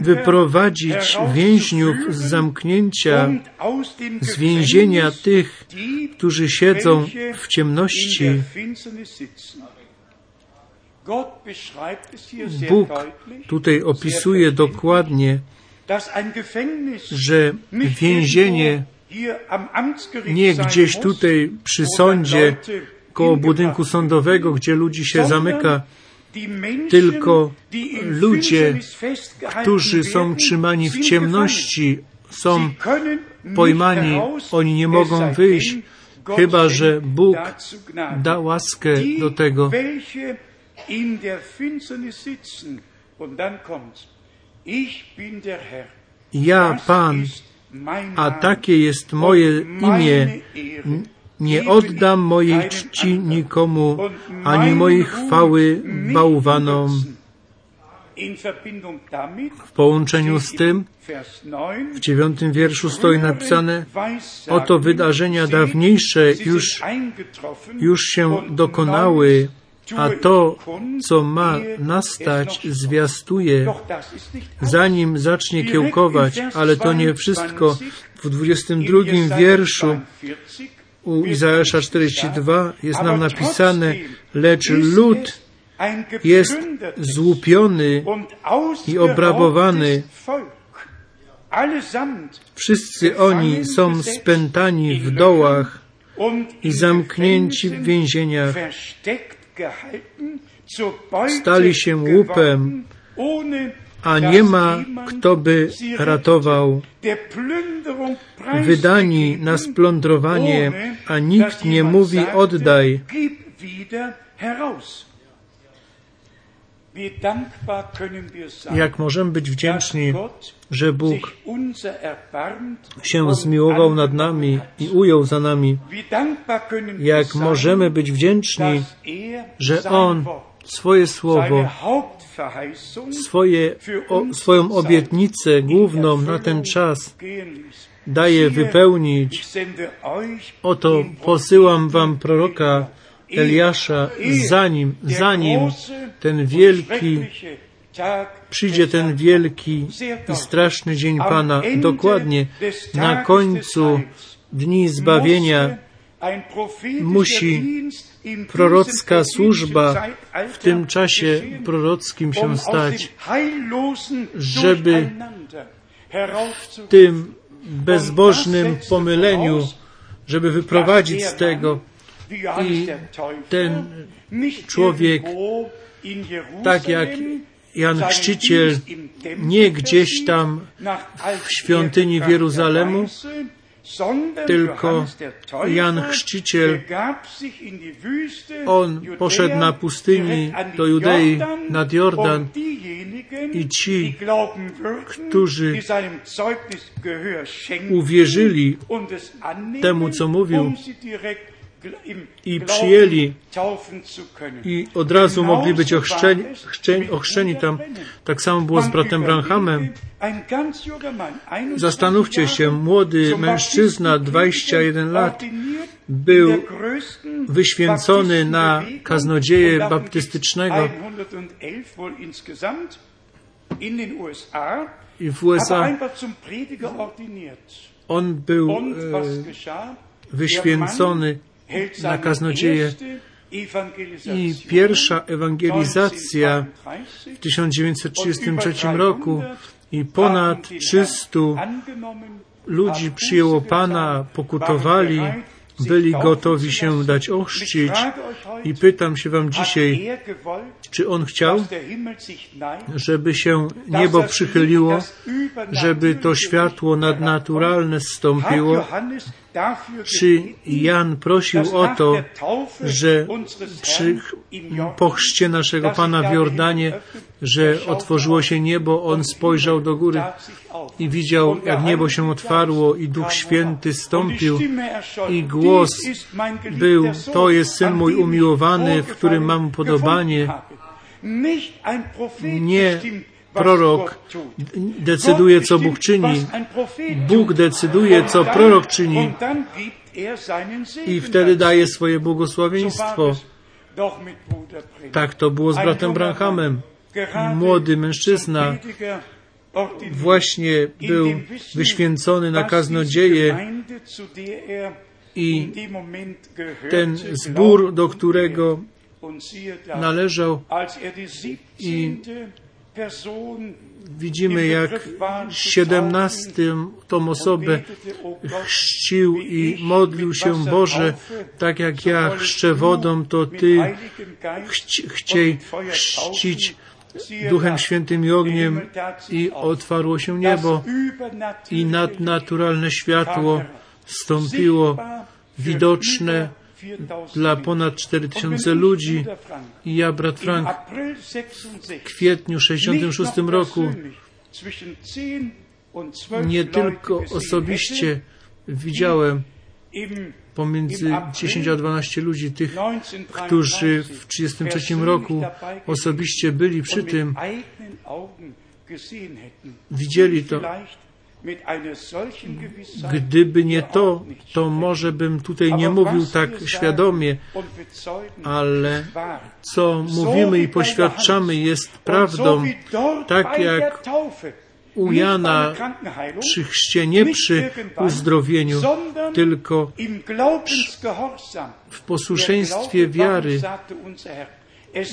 Speaker 1: wyprowadzić więźniów z zamknięcia, z więzienia tych, którzy siedzą w ciemności. Bóg tutaj opisuje dokładnie, że więzienie nie gdzieś tutaj przy sądzie, koło budynku sądowego, gdzie ludzi się zamyka, tylko ludzie, którzy są trzymani w ciemności, są pojmani, oni nie mogą wyjść, chyba że Bóg da łaskę do tego. Ja, Pan, a takie jest moje imię, nie oddam mojej czci nikomu, ani mojej chwały bałwanom. W połączeniu z tym, w dziewiątym wierszu stoi napisane, oto wydarzenia dawniejsze już, już się dokonały a to, co ma nastać, zwiastuje, zanim zacznie kiełkować, ale to nie wszystko. W 22 wierszu u Izajasza 42 jest nam napisane, lecz lud jest złupiony i obrabowany. Wszyscy oni są spętani w dołach i zamknięci w więzieniach. Stali się łupem, a nie ma kto by ratował. Wydani na splądrowanie, a nikt nie mówi oddaj. Jak możemy być wdzięczni, że Bóg się zmiłował nad nami i ujął za nami. Jak możemy być wdzięczni, że On swoje słowo, swoje, o, swoją obietnicę główną na ten czas daje wypełnić. Oto posyłam wam proroka Eliasza, zanim, zanim ten wielki przyjdzie ten wielki i straszny dzień Pana, dokładnie na końcu dni zbawienia musi prorocka służba w tym czasie prorockim się stać, żeby w tym bezbożnym pomyleniu, żeby wyprowadzić z tego. i ten człowiek, tak jak Jan Chrzciciel, nie gdzieś tam w świątyni w Jeruzalemu, tylko Jan Chrzciciel, on poszedł na pustyni do Judei nad Jordan. i ci, którzy uwierzyli temu, co mówił, i przyjęli i od razu mogli być ochrzczeni, ochrzczeni, tam. Tak samo było z bratem Branhamem. Zastanówcie się, młody mężczyzna, 21 lat, był wyświęcony na kaznodzieję baptystycznego i w USA on był e, wyświęcony na kaznodzieję i pierwsza ewangelizacja w 1933 roku i ponad 300 ludzi przyjęło Pana, pokutowali, byli gotowi się dać ochrzcić i pytam się Wam dzisiaj, czy On chciał, żeby się niebo przychyliło, żeby to światło nadnaturalne zstąpiło, czy Jan prosił o to, że przy pochrzcie naszego Pana w Jordanie, że otworzyło się niebo, on spojrzał do góry i widział, jak niebo się otwarło i Duch Święty stąpił i głos był, to jest Syn mój umiłowany, w którym mam podobanie. Nie prorok decyduje, co Bóg czyni. Bóg decyduje, co prorok czyni. I wtedy daje swoje błogosławieństwo. Tak to było z bratem Branhamem. Młody mężczyzna właśnie był wyświęcony na kaznodzieję i ten zbór, do którego należał i widzimy, jak siedemnastym tą osobę chrzcił i modlił się Boże, tak jak ja chrzczę wodą, to Ty chci, chciej chrzcić Duchem Świętym i ogniem i otwarło się niebo i nadnaturalne światło stąpiło widoczne dla ponad 4000 ludzi. I ja, brat Frank, w kwietniu 66 roku nie tylko osobiście widziałem pomiędzy 10 a 12 ludzi, tych, którzy w 1933 roku osobiście byli przy tym, widzieli to Gdyby nie to, to może bym tutaj nie mówił tak świadomie, ale co mówimy i poświadczamy jest prawdą, tak jak u Jana przy chrzcie, nie przy uzdrowieniu, tylko w posłuszeństwie wiary.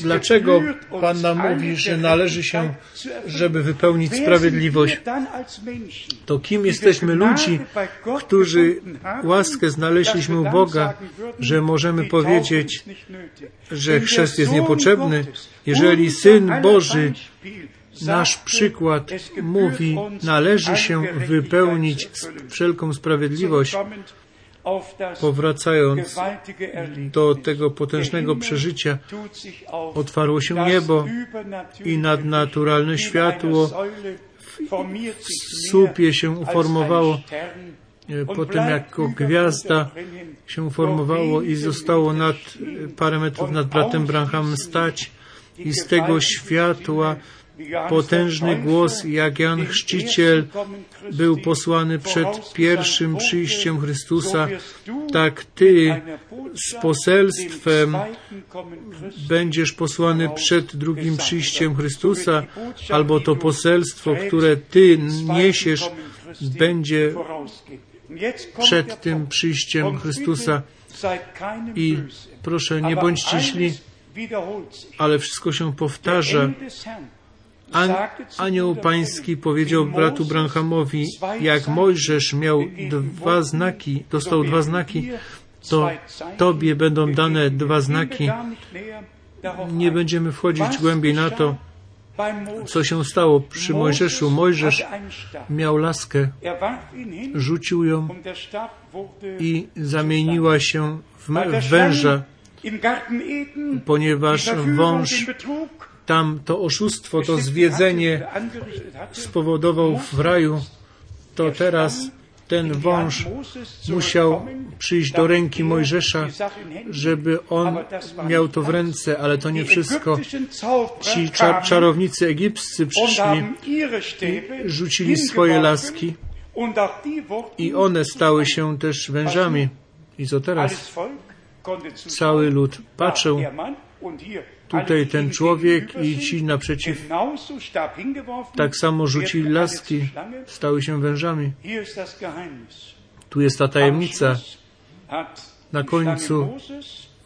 Speaker 1: Dlaczego Pan nam mówi, że należy się, żeby wypełnić sprawiedliwość? To kim jesteśmy ludzi, którzy łaskę znaleźliśmy u Boga, że możemy powiedzieć, że chrzest jest niepotrzebny, jeżeli Syn Boży nasz przykład mówi, należy się wypełnić wszelką sprawiedliwość, powracając do tego potężnego przeżycia, otwarło się niebo i nadnaturalne światło w słupie się uformowało, potem jako gwiazda się uformowało i zostało nad parę metrów nad bratem Branham stać i z tego światła potężny głos, jak Jan Chrzciciel był posłany przed pierwszym przyjściem Chrystusa, tak Ty z poselstwem będziesz posłany przed drugim przyjściem Chrystusa, albo to poselstwo, które Ty niesiesz, będzie przed tym przyjściem Chrystusa. I proszę, nie bądźcie źli, ale wszystko się powtarza. An, anioł pański powiedział bratu Branhamowi, jak Mojżesz miał dwa znaki, dostał dwa znaki, to Tobie będą dane dwa znaki. Nie będziemy wchodzić głębiej na to, co się stało przy Mojżeszu. Mojżesz miał laskę, rzucił ją i zamieniła się w węża, ponieważ wąż tam to oszustwo, to zwiedzenie spowodował w raju, to teraz ten wąż musiał przyjść do ręki Mojżesza, żeby on miał to w ręce, ale to nie wszystko. Ci czar czarownicy egipscy przyszli i rzucili swoje laski i one stały się też wężami. I co teraz? Cały lud patrzył tutaj ten człowiek i ci naprzeciw tak samo rzucili laski, stały się wężami. Tu jest ta tajemnica. Na końcu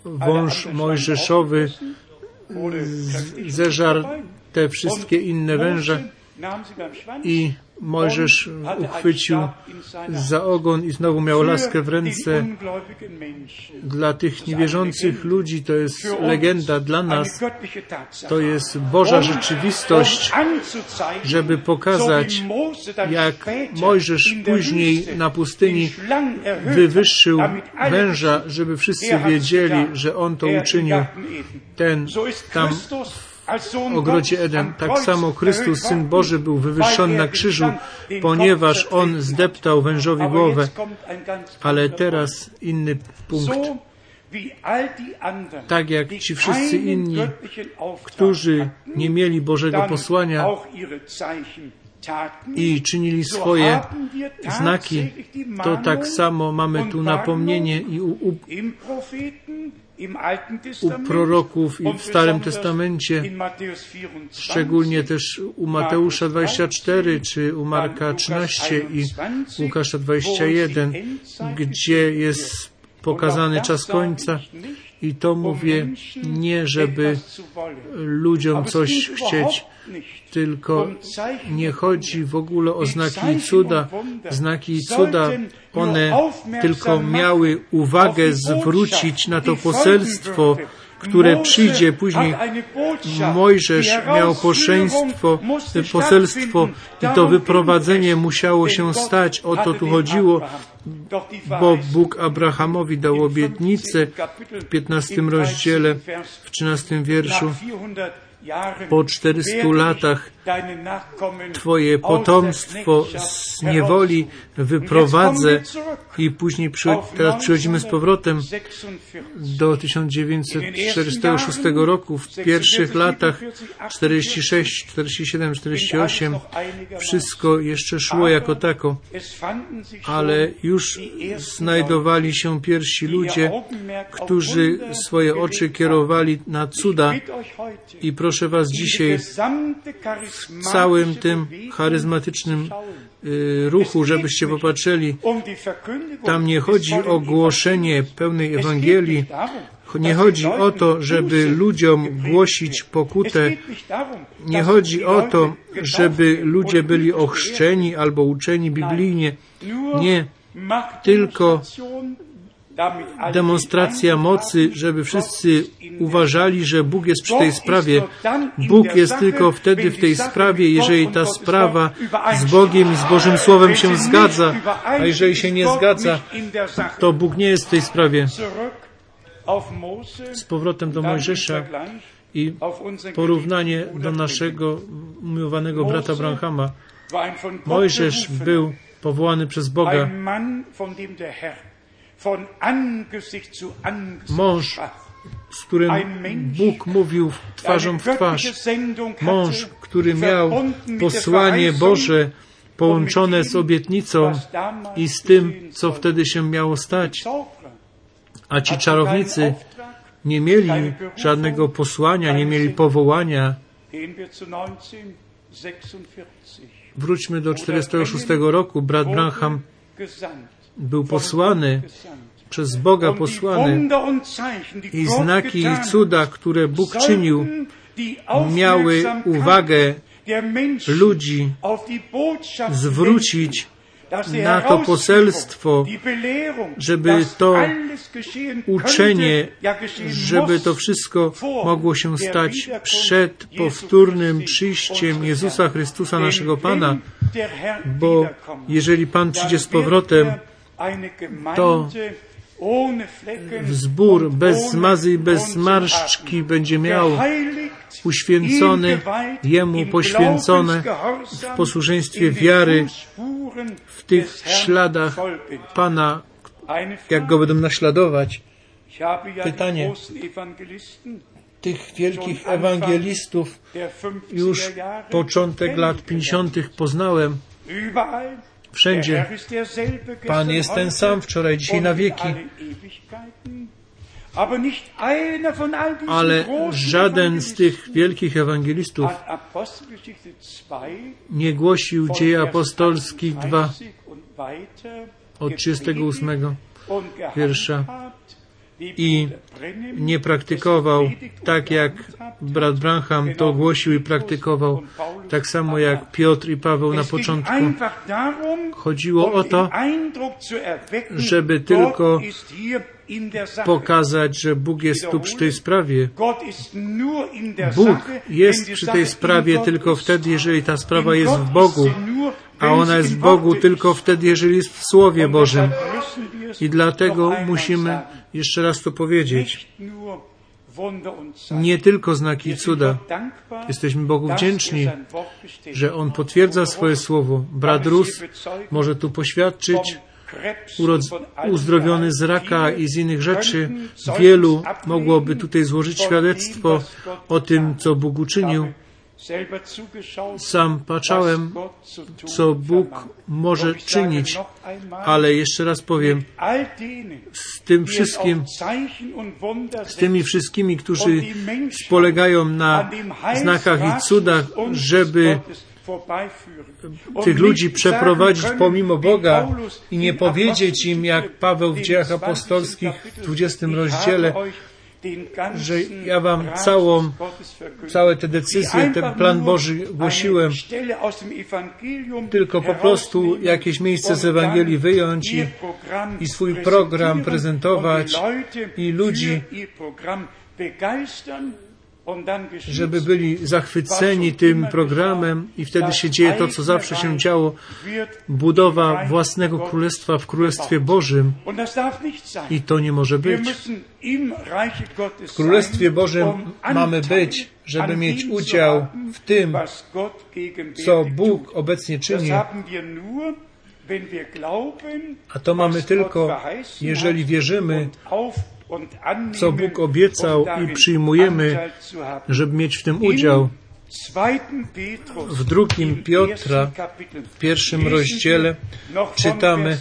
Speaker 1: wąż mojżeszowy zeżarł te wszystkie inne węże i Mojżesz uchwycił za ogon i znowu miał laskę w ręce. Dla tych niewierzących ludzi to jest legenda, dla nas to jest Boża rzeczywistość, żeby pokazać, jak Mojżesz później na pustyni wywyższył węża, żeby wszyscy wiedzieli, że on to uczynił. Ten tam ogrodzie Eden. Tak samo Chrystus, Syn Boży, był wywyższony na krzyżu, ponieważ On zdeptał wężowi głowę. Ale teraz inny punkt. Tak jak ci wszyscy inni, którzy nie mieli Bożego posłania i czynili swoje znaki, to tak samo mamy tu napomnienie i u, u, u proroków i w Starym Testamencie, szczególnie też u Mateusza 24 czy u Marka 13 i Łukasza 21, gdzie jest pokazany czas końca i to mówię nie, żeby ludziom coś chcieć, tylko nie chodzi w ogóle o znaki cuda. Znaki cuda, one tylko miały uwagę zwrócić na to poselstwo, które przyjdzie później. Mojżesz miał poszeństwo, poselstwo i to wyprowadzenie musiało się stać. O to tu chodziło, bo Bóg Abrahamowi dał obietnicę w 15 rozdziale, w 13 wierszu. Po 400 latach Twoje potomstwo z niewoli wyprowadzę i później przy, teraz przychodzimy z powrotem do 1946 roku. W pierwszych latach 46, 47, 48 wszystko jeszcze szło jako tako, ale już znajdowali się pierwsi ludzie, którzy swoje oczy kierowali na cuda i proszę Was dzisiaj w całym tym charyzmatycznym y, ruchu, żebyście popatrzyli, tam nie chodzi o głoszenie pełnej Ewangelii, nie chodzi o to, żeby ludziom głosić pokutę. Nie chodzi o to, żeby ludzie byli ochrzczeni albo uczeni biblijnie. Nie. Tylko demonstracja mocy, żeby wszyscy uważali, że Bóg jest przy tej sprawie. Bóg jest tylko wtedy w tej sprawie, jeżeli ta sprawa z Bogiem i z Bożym Słowem się zgadza, a jeżeli się nie zgadza, to Bóg nie jest w tej sprawie. Z powrotem do Mojżesza i porównanie do naszego umiłowanego brata Branhama. Mojżesz był powołany przez Boga Mąż, z którym Bóg mówił twarzą w twarz. Mąż, który miał posłanie Boże połączone z obietnicą i z tym, co wtedy się miało stać. A ci czarownicy nie mieli żadnego posłania, nie mieli powołania. Wróćmy do 46 roku. Brat Branham był posłany, przez Boga posłany i znaki i cuda, które Bóg czynił, miały uwagę ludzi zwrócić na to poselstwo, żeby to uczenie, żeby to wszystko mogło się stać przed powtórnym przyjściem Jezusa Chrystusa, naszego Pana, bo jeżeli Pan przyjdzie z powrotem, to zbór bez zmazy i bez zmarszczki będzie miał uświęcony, Jemu poświęcone w posłuszeństwie wiary w tych śladach Pana, jak Go będą naśladować. Pytanie. tych wielkich ewangelistów już początek lat 50. poznałem wszędzie. Pan jest ten sam wczoraj, dzisiaj na wieki. Ale żaden z tych wielkich ewangelistów nie głosił dzieje apostolskich 2 od 38 wiersza i nie praktykował tak, jak brat Branham to głosił i praktykował, tak samo jak Piotr i Paweł na początku. Chodziło o to, żeby tylko pokazać, że Bóg jest tu przy tej sprawie. Bóg jest przy tej sprawie tylko wtedy, jeżeli ta sprawa jest w Bogu, a ona jest w Bogu tylko wtedy, jeżeli jest w Słowie Bożym. I dlatego musimy jeszcze raz to powiedzieć. Nie tylko znaki i cuda. Jesteśmy Bogu wdzięczni, że On potwierdza swoje słowo. Brat Rus może tu poświadczyć, uzdrowiony z raka i z innych rzeczy. Wielu mogłoby tutaj złożyć świadectwo o tym, co Bóg uczynił. Sam patrzałem, co Bóg może czynić, ale jeszcze raz powiem, z tym wszystkim, z tymi wszystkimi, którzy spolegają na znakach i cudach, żeby tych ludzi przeprowadzić pomimo Boga i nie powiedzieć im, jak Paweł w dziejach apostolskich w 20 rozdziale, że ja wam całą, całe te decyzje, ten plan Boży głosiłem, tylko po prostu jakieś miejsce z Ewangelii wyjąć i, i swój program prezentować i ludzi żeby byli zachwyceni tym programem i wtedy się dzieje to, co zawsze się działo, budowa własnego królestwa w Królestwie Bożym. I to nie może być. W Królestwie Bożym mamy być, żeby mieć udział w tym, co Bóg obecnie czyni. A to mamy tylko, jeżeli wierzymy co Bóg obiecał i przyjmujemy, żeby mieć w tym udział. W drugim Piotra, w pierwszym rozdziale, czytamy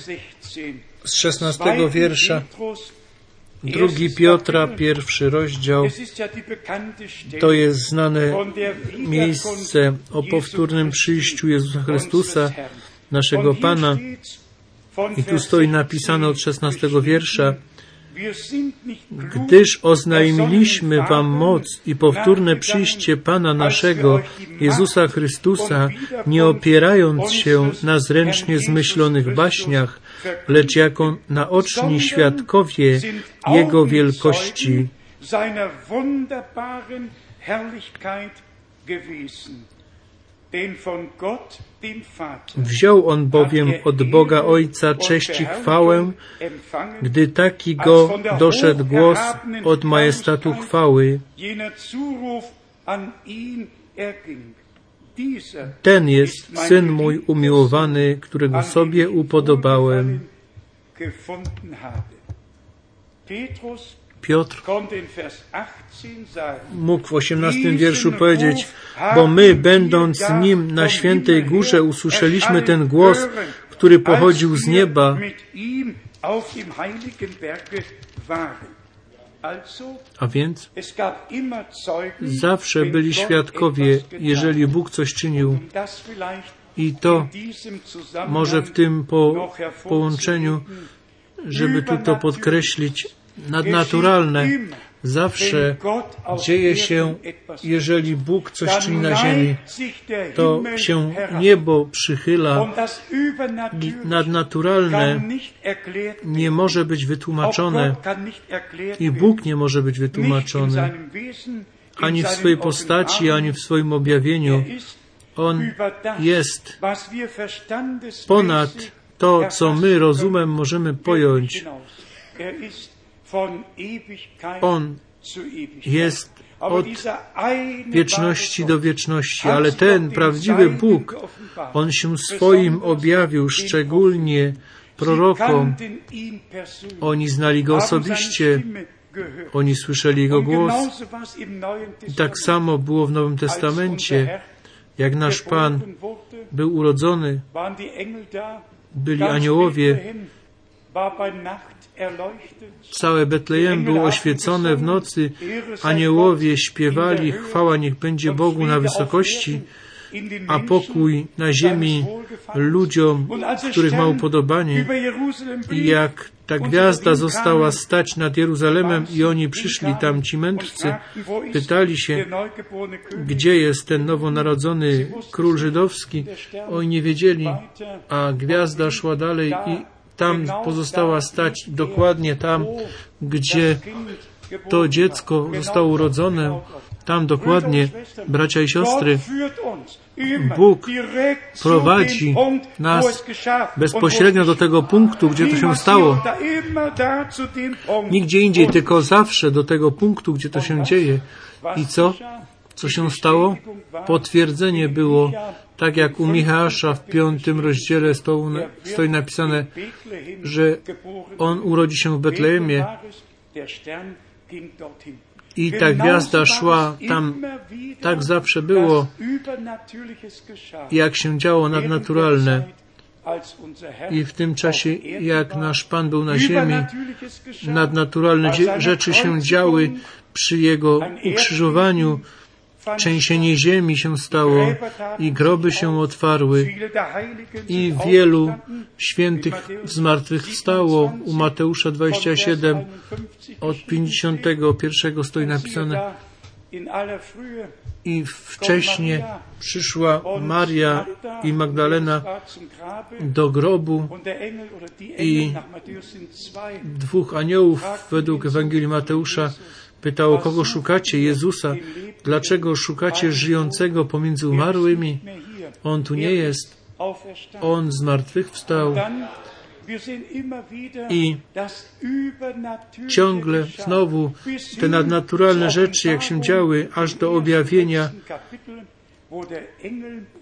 Speaker 1: z szesnastego wiersza, drugi Piotra, pierwszy rozdział, to jest znane miejsce o powtórnym przyjściu Jezusa Chrystusa, naszego Pana. I tu stoi napisane od szesnastego wiersza, gdyż oznajmiliśmy Wam moc i powtórne przyjście Pana naszego, Jezusa Chrystusa, nie opierając się na zręcznie zmyślonych baśniach, lecz jako naoczni świadkowie Jego wielkości. Wziął on bowiem od Boga Ojca cześć i chwałę, gdy taki go doszedł głos od majestatu chwały. Ten jest Syn mój umiłowany, którego sobie upodobałem. Piotr mógł w osiemnastym wierszu powiedzieć, bo my, będąc z Nim na świętej górze, usłyszeliśmy ten głos, który pochodził z nieba. A więc zawsze byli świadkowie, jeżeli Bóg coś czynił. I to może w tym po połączeniu, żeby tu to podkreślić, nadnaturalne. Zawsze dzieje się, jeżeli Bóg coś czyni na ziemi, to się niebo przychyla. I nadnaturalne nie może być wytłumaczone i Bóg nie może być wytłumaczony ani w swojej postaci, ani w swoim objawieniu. On jest ponad to, co my rozumem możemy pojąć. On jest od wieczności do wieczności, ale ten prawdziwy Bóg, On się swoim objawił szczególnie prorokom. Oni znali Go osobiście, oni słyszeli Jego głos. I tak samo było w Nowym Testamencie, jak nasz Pan był urodzony, byli aniołowie, Całe Betlejem było oświecone w nocy, aniołowie śpiewali, chwała niech będzie Bogu na wysokości, a pokój na ziemi ludziom, których ma upodobanie. I jak ta gwiazda została stać nad Jeruzalemem i oni przyszli tam, ci mędrcy, pytali się, gdzie jest ten nowonarodzony król żydowski. Oni nie wiedzieli, a gwiazda szła dalej i tam pozostała stać dokładnie tam, gdzie to dziecko zostało urodzone, tam dokładnie, bracia i siostry, Bóg prowadzi nas bezpośrednio do tego punktu, gdzie to się stało. Nigdzie indziej, tylko zawsze do tego punktu, gdzie to się dzieje. I co? Co się stało? Potwierdzenie było tak jak u Michała w piątym rozdziale stoi napisane, że on urodzi się w Betlejemie i ta gwiazda szła tam. Tak zawsze było, jak się działo nadnaturalne. I w tym czasie, jak nasz Pan był na ziemi, nadnaturalne rzeczy się działy przy Jego ukrzyżowaniu, Trzęsienie ziemi się stało i groby się otwarły i wielu świętych zmartwychwstało. U Mateusza 27 od 51 stoi napisane I wcześniej przyszła Maria i Magdalena do grobu i dwóch aniołów według Ewangelii Mateusza pytało, kogo szukacie? Jezusa. Dlaczego szukacie żyjącego pomiędzy umarłymi? On tu nie jest. On z martwych wstał. I ciągle znowu te nadnaturalne rzeczy, jak się działy, aż do objawienia,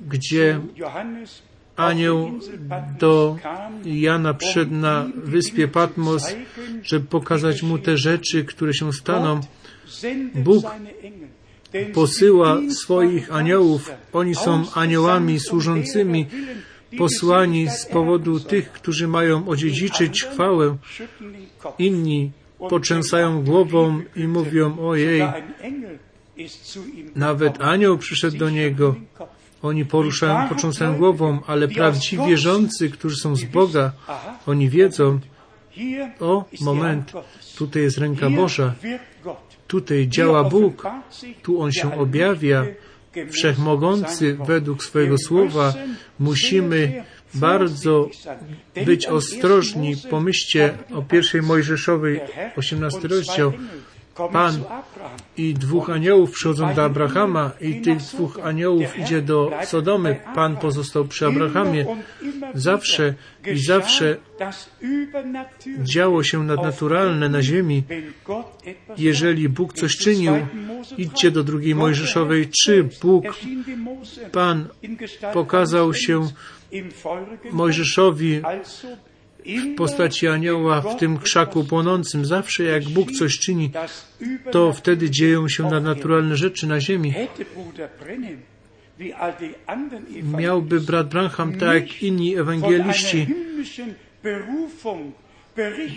Speaker 1: gdzie anioł do Jana przyszedł na wyspie Patmos, żeby pokazać mu te rzeczy, które się staną. Bóg posyła swoich aniołów. Oni są aniołami służącymi, posłani z powodu tych, którzy mają odziedziczyć chwałę. Inni poczęsają głową i mówią, ojej, nawet anioł przyszedł do niego. Oni poruszają, począsają głową, ale prawdziwi wierzący, którzy są z Boga, oni wiedzą, o, moment, tutaj jest ręka Boża, tutaj działa Bóg, tu On się objawia, wszechmogący według swojego słowa. Musimy bardzo być ostrożni. Pomyślcie o pierwszej Mojżeszowej, 18 rozdział. Pan i dwóch aniołów przychodzą do Abrahama i tych dwóch aniołów idzie do Sodomy. Pan pozostał przy Abrahamie. Zawsze i zawsze działo się nadnaturalne na ziemi. Jeżeli Bóg coś czynił, idźcie do drugiej Mojżeszowej. Czy Bóg, Pan pokazał się Mojżeszowi w postaci anioła w tym krzaku płonącym. Zawsze jak Bóg coś czyni, to wtedy dzieją się nadnaturalne rzeczy na ziemi. Miałby brat Branham, tak jak inni ewangeliści,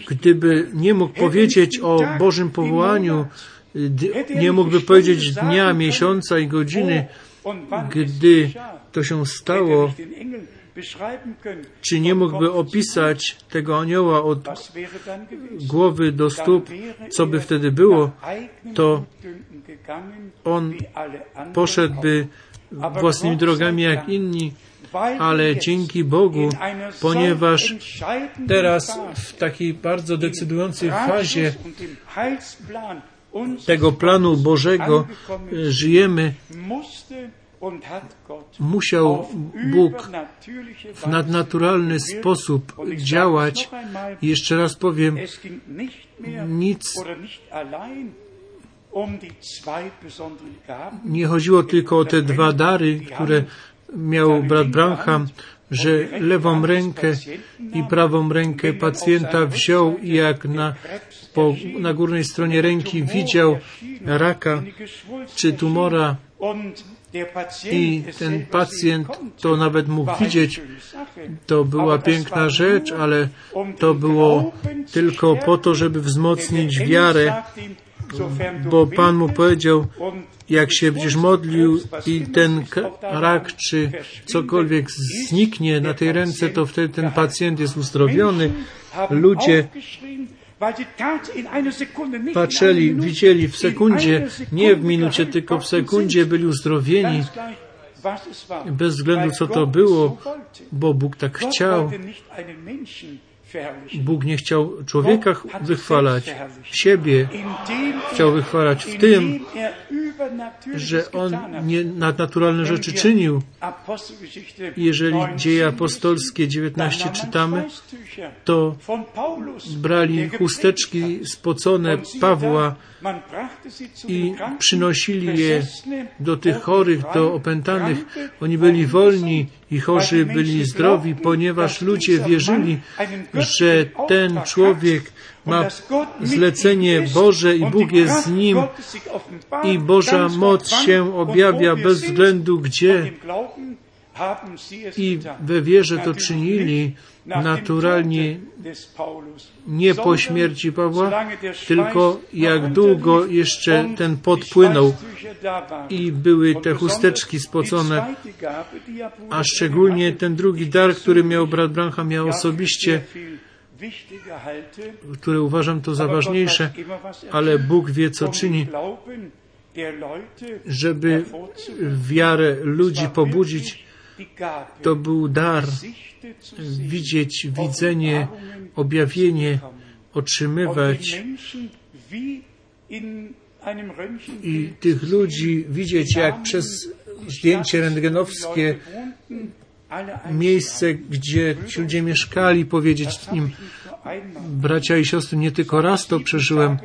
Speaker 1: gdyby nie mógł powiedzieć o Bożym powołaniu, nie mógłby powiedzieć dnia, miesiąca i godziny, gdy to się stało, czy nie mógłby opisać tego anioła od głowy do stóp, co by wtedy było, to on poszedłby własnymi drogami jak inni, ale dzięki Bogu, ponieważ teraz w takiej bardzo decydującej fazie tego planu Bożego żyjemy, musiał Bóg w nadnaturalny sposób działać. Jeszcze raz powiem, nic nie chodziło tylko o te dwa dary, które miał brat Branham, że lewą rękę i prawą rękę pacjenta wziął i jak na, po, na górnej stronie ręki widział raka czy tumora i ten pacjent to nawet mógł widzieć. To była piękna rzecz, ale to było tylko po to, żeby wzmocnić wiarę, bo Pan mu powiedział, jak się będziesz modlił i ten rak czy cokolwiek zniknie na tej ręce, to wtedy ten pacjent jest uzdrowiony. Ludzie patrzyli, widzieli w sekundzie, nie w minucie, tylko w sekundzie byli uzdrowieni. Bez względu co to było, bo Bóg tak chciał. Bóg nie chciał człowieka wychwalać, siebie chciał wychwalać w tym, że On nie nadnaturalne rzeczy czynił. Jeżeli dzieje apostolskie 19 czytamy, to brali chusteczki spocone Pawła i przynosili je do tych chorych, do opętanych. Oni byli wolni i chorzy byli zdrowi, ponieważ ludzie wierzyli, że ten człowiek ma zlecenie Boże i Bóg jest z nim i Boża moc się objawia bez względu gdzie. I we wierze to czynili naturalnie nie po śmierci Pawła, tylko jak długo jeszcze ten podpłynął i były te chusteczki spocone, a szczególnie ten drugi dar, który miał brat Branham, miał osobiście, które uważam to za ważniejsze, ale Bóg wie, co czyni. żeby wiarę ludzi pobudzić, to był dar widzieć, widzenie, objawienie, otrzymywać i tych ludzi widzieć, jak przez zdjęcie rentgenowskie miejsce, gdzie ci ludzie mieszkali, powiedzieć im, bracia i siostry, nie tylko raz to przeżyłem,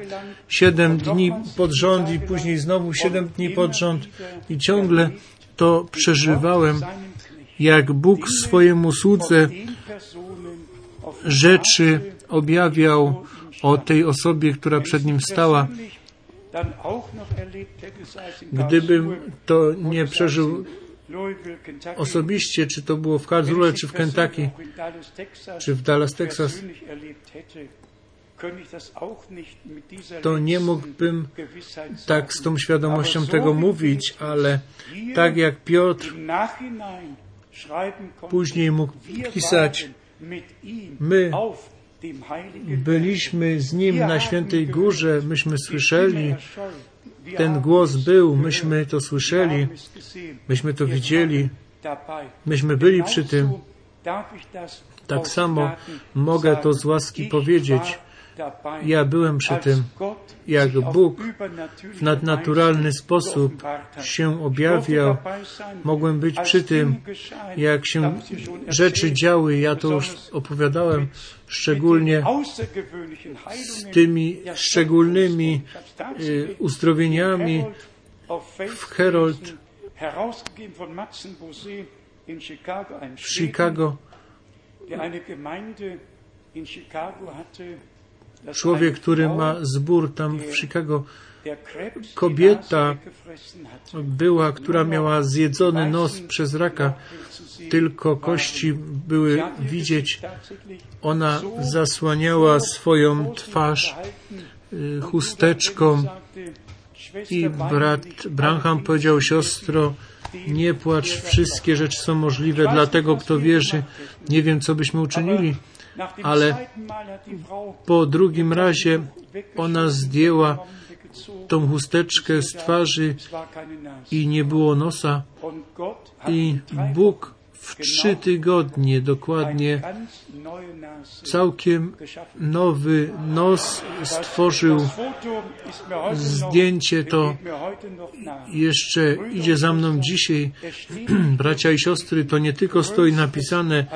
Speaker 1: siedem dni pod rząd i później znowu siedem dni pod rząd i ciągle to przeżywałem, jak Bóg swojemu słudze rzeczy objawiał o tej osobie, która przed nim stała. Gdybym to nie przeżył osobiście, czy to było w Karlsruhe, czy w Kentucky, czy w Dallas, Texas, to nie mógłbym tak z tą świadomością tego mówić, ale tak jak Piotr później mógł pisać, my byliśmy z Nim na Świętej Górze, myśmy słyszeli, ten głos był, myśmy to słyszeli, myśmy to widzieli, myśmy byli przy tym. Tak samo mogę to z łaski powiedzieć. Ja byłem przy tym, jak Bóg w nadnaturalny sposób się objawiał. Mogłem być przy tym, jak się rzeczy działy. Ja to już opowiadałem, szczególnie z tymi szczególnymi y, uzdrowieniami w Herold w Chicago człowiek, który ma zbór tam w Chicago, kobieta była, która miała zjedzony nos przez raka, tylko kości były widzieć. Ona zasłaniała swoją twarz y, chusteczką i brat Branham powiedział, siostro, nie płacz, wszystkie rzeczy są możliwe dla tego, kto wierzy. Nie wiem, co byśmy uczynili ale po drugim razie ona zdjęła tą chusteczkę z twarzy i nie było nosa. I Bóg w trzy tygodnie dokładnie całkiem nowy nos stworzył. Zdjęcie to jeszcze idzie za mną dzisiaj. Bracia i siostry, to nie tylko stoi napisane,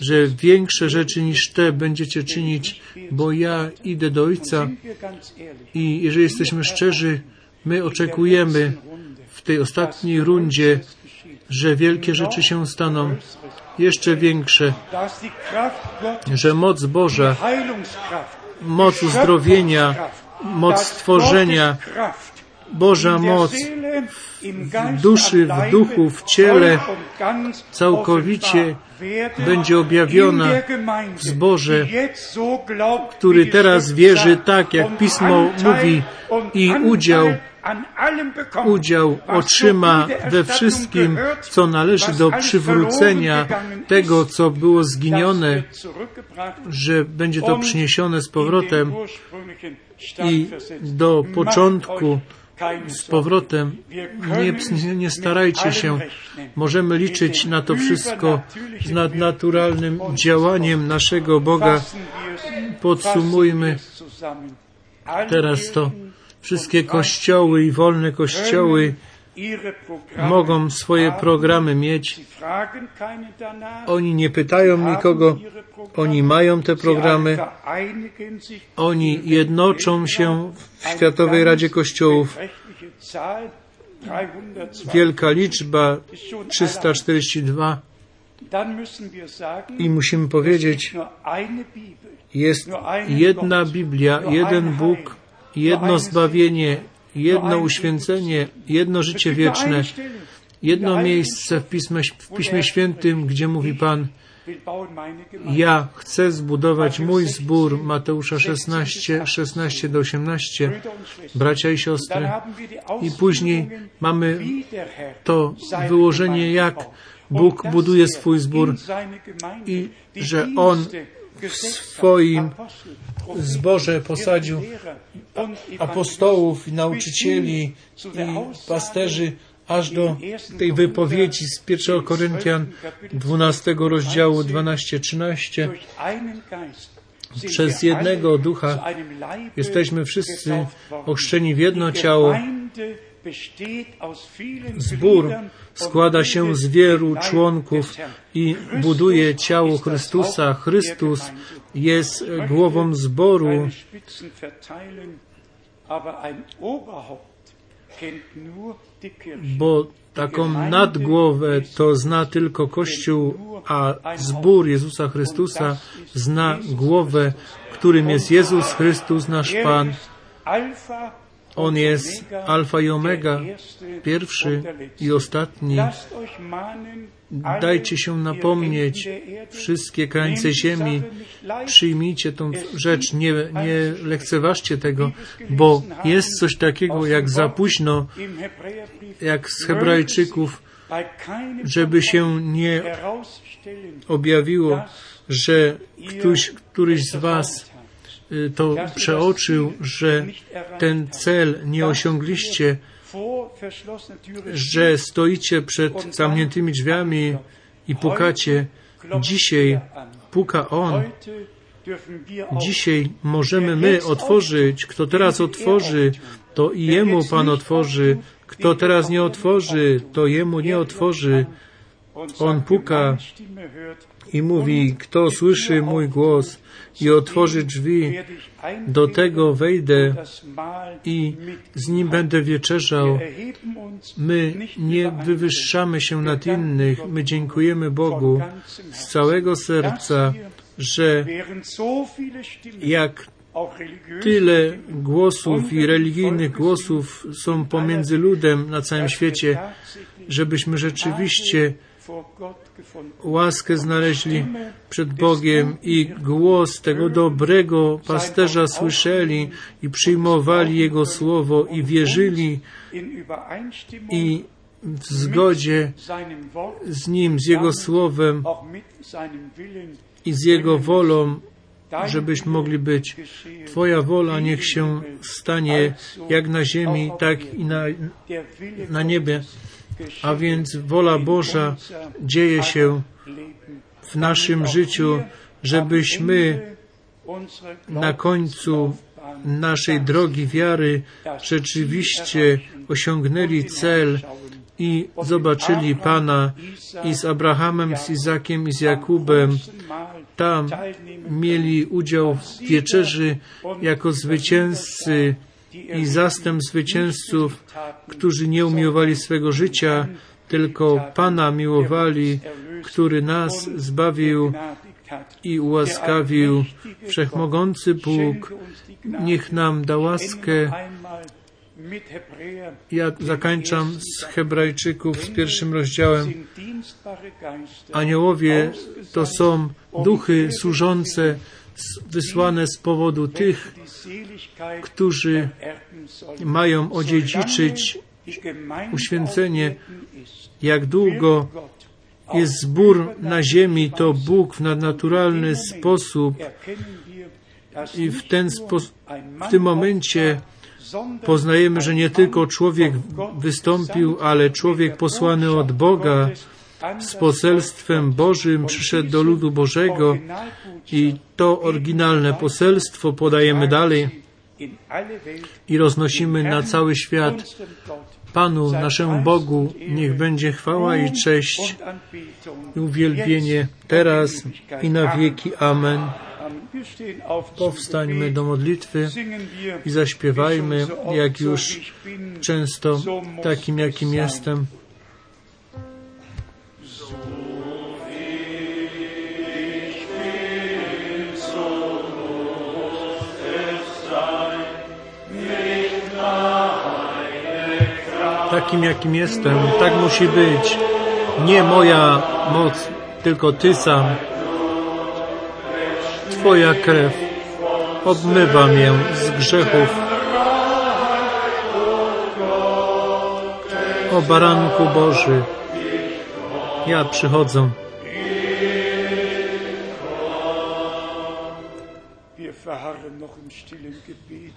Speaker 1: że większe rzeczy niż te będziecie czynić, bo ja idę do Ojca i jeżeli jesteśmy szczerzy, my oczekujemy w tej ostatniej rundzie że wielkie rzeczy się staną, jeszcze większe, że moc Boża, moc uzdrowienia, moc stworzenia, Boża moc w duszy, w duchu, w ciele całkowicie będzie objawiona w zborze, który teraz wierzy tak, jak Pismo mówi i udział udział otrzyma we wszystkim, co należy do przywrócenia tego, co było zginione, że będzie to przyniesione z powrotem i do początku z powrotem. Nie, nie starajcie się. Możemy liczyć na to wszystko z nadnaturalnym działaniem naszego Boga. Podsumujmy teraz to. Wszystkie kościoły i wolne kościoły mogą swoje programy mieć. Oni nie pytają nikogo, oni mają te programy, oni jednoczą się w Światowej Radzie Kościołów. Wielka liczba 342. I musimy powiedzieć, jest jedna Biblia, jeden Bóg, jedno zbawienie, jedno uświęcenie, jedno życie wieczne, jedno miejsce w Piśmie, w Piśmie Świętym, gdzie mówi Pan, ja chcę zbudować mój zbór Mateusza 16, 16 do 18, bracia i siostry. I później mamy to wyłożenie, jak Bóg buduje swój zbór i że On w swoim zborze posadził apostołów, nauczycieli i pasterzy aż do tej wypowiedzi z 1 Koryntian 12 rozdziału 12-13. Przez jednego ducha jesteśmy wszyscy ochrzczeni w jedno ciało. Zbór składa się z wielu członków i buduje ciało Chrystusa. Chrystus jest głową zboru, bo taką nadgłowę to zna tylko Kościół, a zbór Jezusa Chrystusa zna głowę, którym jest Jezus Chrystus, nasz Pan. On jest Alfa i Omega, pierwszy i ostatni. Dajcie się napomnieć, wszystkie krańce ziemi, przyjmijcie tą rzecz, nie, nie lekceważcie tego, bo jest coś takiego jak za późno, jak z Hebrajczyków, żeby się nie objawiło, że ktoś, któryś z Was to przeoczył, że ten cel nie osiągliście, że stoicie przed zamkniętymi drzwiami i pukacie. Dzisiaj puka On. Dzisiaj możemy my otworzyć. Kto teraz otworzy, to i Jemu Pan otworzy. Kto teraz nie otworzy, to Jemu nie otworzy. On puka i mówi, kto słyszy mój głos i otworzy drzwi, do tego wejdę i z nim będę wieczerzał. My nie wywyższamy się nad innych, my dziękujemy Bogu z całego serca, że jak tyle głosów i religijnych głosów są pomiędzy ludem na całym świecie, żebyśmy rzeczywiście łaskę znaleźli przed Bogiem i głos tego dobrego pasterza słyszeli i przyjmowali Jego słowo i wierzyli i w zgodzie z Nim, z Jego słowem i z Jego wolą, żebyśmy mogli być. Twoja wola niech się stanie jak na ziemi, tak i na, na niebie. A więc wola Boża dzieje się w naszym życiu, żebyśmy na końcu naszej drogi wiary rzeczywiście osiągnęli cel i zobaczyli Pana i z Abrahamem, z Izakiem i z Jakubem. Tam mieli udział w wieczerzy jako zwycięzcy i zastęp zwycięzców, którzy nie umiłowali swego życia, tylko Pana miłowali, który nas zbawił i ułaskawił. Wszechmogący Bóg, niech nam da łaskę. Ja zakończam z Hebrajczyków z pierwszym rozdziałem. Aniołowie to są duchy służące wysłane z powodu tych, którzy mają odziedziczyć uświęcenie. Jak długo jest zbór na ziemi, to Bóg w nadnaturalny sposób i w ten sposób, w tym momencie poznajemy, że nie tylko człowiek wystąpił, ale człowiek posłany od Boga z poselstwem Bożym przyszedł do ludu Bożego i to oryginalne poselstwo podajemy dalej i roznosimy na cały świat. Panu, naszemu Bogu, niech będzie chwała i cześć i uwielbienie teraz i na wieki. Amen. Powstańmy do modlitwy i zaśpiewajmy, jak już często, takim jakim jestem. Takim, jakim jestem. Tak musi być. Nie moja moc, tylko Ty sam. Twoja krew obmywa mię z grzechów. O baranku Boży, ja przychodzę.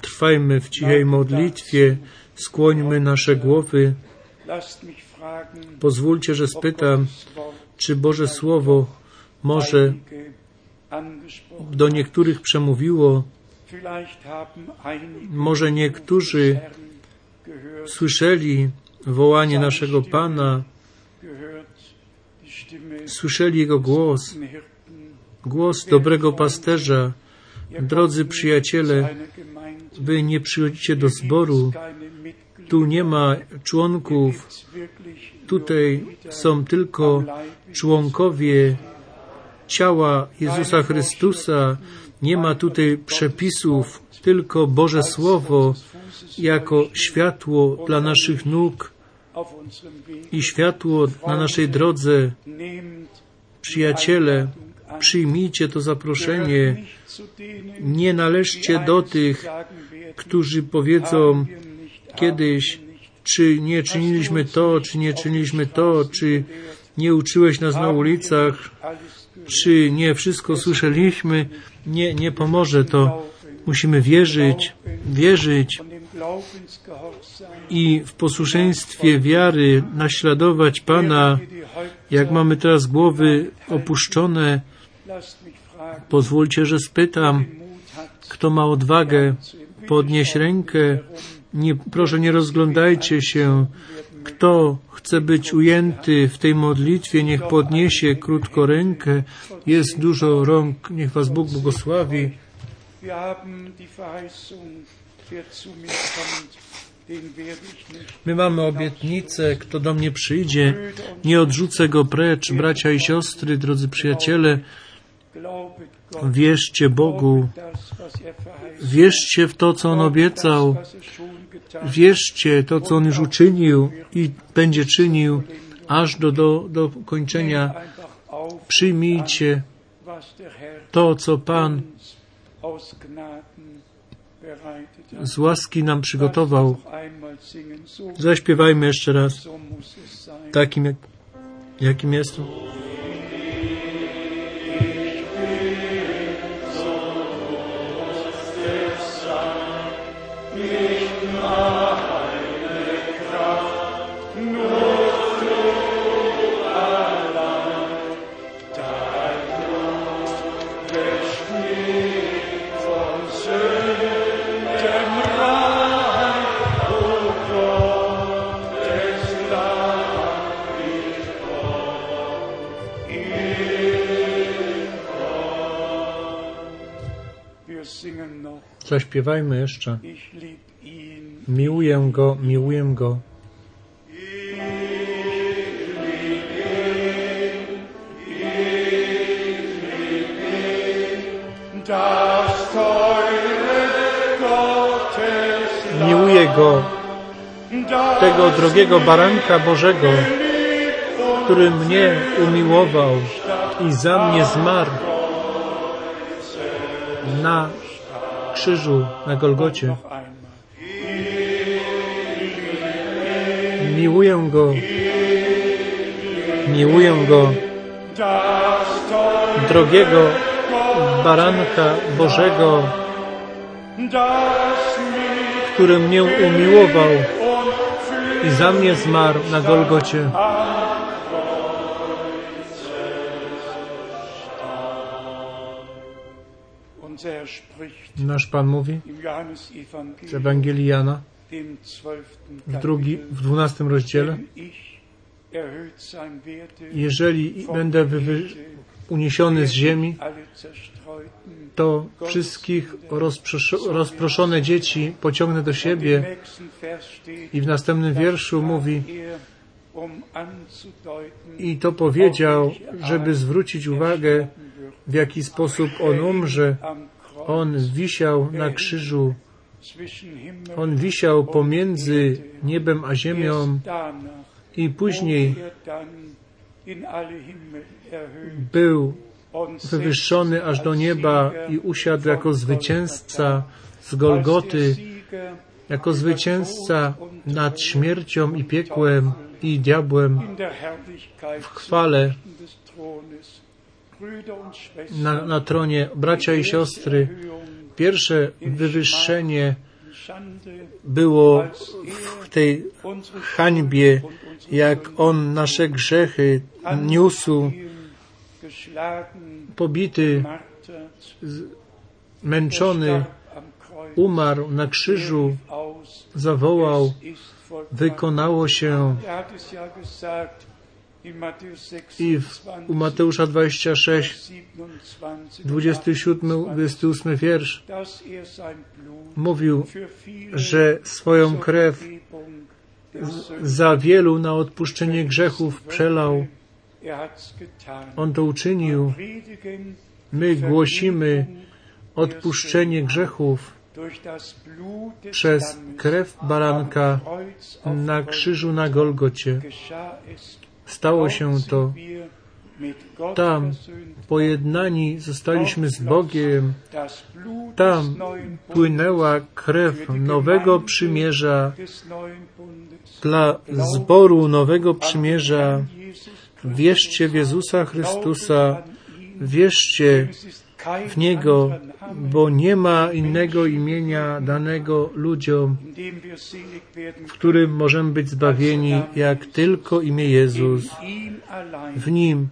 Speaker 1: Trwajmy w cichej modlitwie, skłońmy nasze głowy. Pozwólcie, że spytam, czy Boże Słowo może do niektórych przemówiło. Może niektórzy słyszeli wołanie naszego Pana, słyszeli Jego głos, głos dobrego pasterza. Drodzy przyjaciele, wy nie przychodzicie do zboru, tu nie ma członków, tutaj są tylko członkowie ciała Jezusa Chrystusa. Nie ma tutaj przepisów, tylko Boże Słowo jako światło dla naszych nóg i światło na naszej drodze. Przyjaciele, przyjmijcie to zaproszenie. Nie należcie do tych, którzy powiedzą kiedyś, czy nie czyniliśmy to, czy nie czyniliśmy to, czy nie uczyłeś nas na ulicach, czy nie wszystko słyszeliśmy. Nie, nie pomoże to. Musimy wierzyć, wierzyć i w posłuszeństwie wiary naśladować Pana. Jak mamy teraz głowy opuszczone, pozwólcie, że spytam, kto ma odwagę podnieść rękę. Nie, proszę, nie rozglądajcie się. Kto chce być ujęty w tej modlitwie, niech podniesie krótko rękę. Jest dużo rąk, niech Was Bóg błogosławi. My mamy obietnicę, kto do mnie przyjdzie, nie odrzucę go precz, bracia i siostry, drodzy przyjaciele. Wierzcie Bogu, wierzcie w to, co On obiecał, wierzcie to, co On już uczynił i będzie czynił aż do, do, do kończenia. Przyjmijcie to, co Pan z łaski nam przygotował. Zaśpiewajmy jeszcze raz takim, jak, jakim jest Zaśpiewajmy jeszcze. Miłuję Go, miłuję Go. Miłuję Go, tego drogiego baranka Bożego, który mnie umiłował i za mnie zmarł na krzyżu na Golgocie. Miłuję Go, miłuję Go, drogiego baranka Bożego, który mnie umiłował i za mnie zmarł na Golgocie. Nasz Pan mówi w Ewangelii Jana w, drugi, w 12 rozdziale jeżeli będę uniesiony z ziemi, to wszystkich rozproszone dzieci pociągnę do siebie. I w następnym wierszu mówi, i to powiedział, żeby zwrócić uwagę, w jaki sposób on umrze. On wisiał na krzyżu. On wisiał pomiędzy niebem a ziemią i później był wywyższony aż do nieba i usiadł jako zwycięzca z Golgoty, jako zwycięzca nad śmiercią i piekłem i diabłem w chwale na, na tronie bracia i siostry. Pierwsze wywyższenie było w tej hańbie, jak On nasze grzechy niósł, pobity, męczony, umarł na krzyżu, zawołał, wykonało się. I w, u Mateusza 26, 27, 28 wiersz mówił, że swoją krew za wielu na odpuszczenie grzechów przelał. On to uczynił. My głosimy odpuszczenie grzechów przez krew baranka na krzyżu na Golgocie. Stało się to. Tam pojednani zostaliśmy z Bogiem. Tam płynęła krew nowego przymierza dla zboru nowego przymierza. Wierzcie w Jezusa Chrystusa, wierzcie w Niego, bo nie ma innego imienia danego ludziom, w którym możemy być zbawieni, jak tylko imię Jezus. W Nim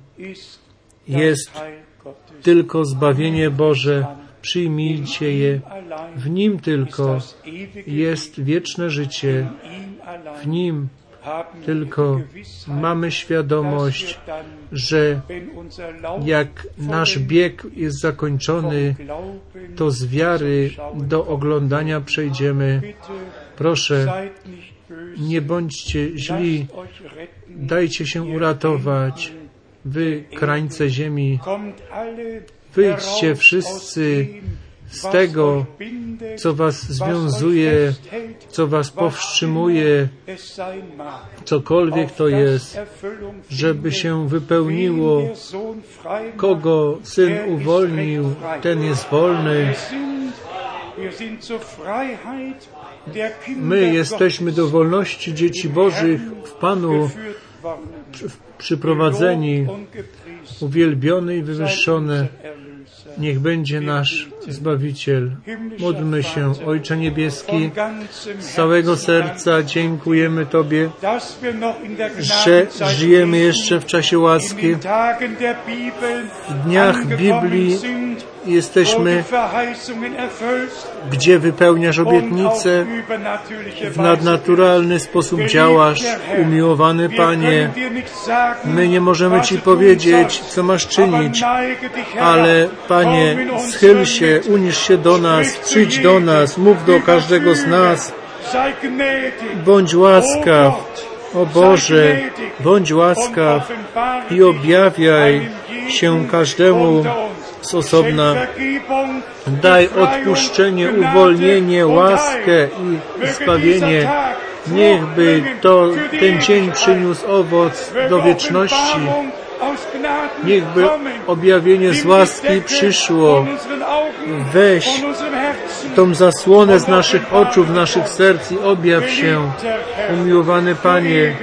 Speaker 1: jest tylko zbawienie Boże. Przyjmijcie je. W Nim tylko jest wieczne życie. W Nim tylko mamy świadomość, że jak nasz bieg jest zakończony, to z wiary do oglądania przejdziemy. Proszę, nie bądźcie źli, dajcie się uratować, wy krańce ziemi. Wyjdźcie wszyscy z tego, co was związuje, co was powstrzymuje, cokolwiek to jest, żeby się wypełniło. Kogo Syn uwolnił, ten jest wolny. My jesteśmy do wolności dzieci Bożych w Panu przyprowadzeni, uwielbiony i wywyższony. Niech będzie nasz Zbawiciel. Módlmy się, Ojcze Niebieski, z całego serca dziękujemy Tobie, że żyjemy jeszcze w czasie łaski, w dniach Biblii jesteśmy, gdzie wypełniasz obietnice, w nadnaturalny sposób działasz, umiłowany Panie. My nie możemy Ci powiedzieć, co masz czynić, ale Panie, schyl się, unisz się do nas, przyjdź do nas, mów do każdego z nas. Bądź łaskaw, o Boże, bądź łaskaw i objawiaj się każdemu osobna. Daj odpuszczenie, uwolnienie, łaskę i zbawienie. Niechby to ten dzień przyniósł owoc do wieczności. Niechby objawienie z łaski przyszło. Weź tą zasłonę z naszych oczu, w naszych serc i objaw się. Umiłowany Panie,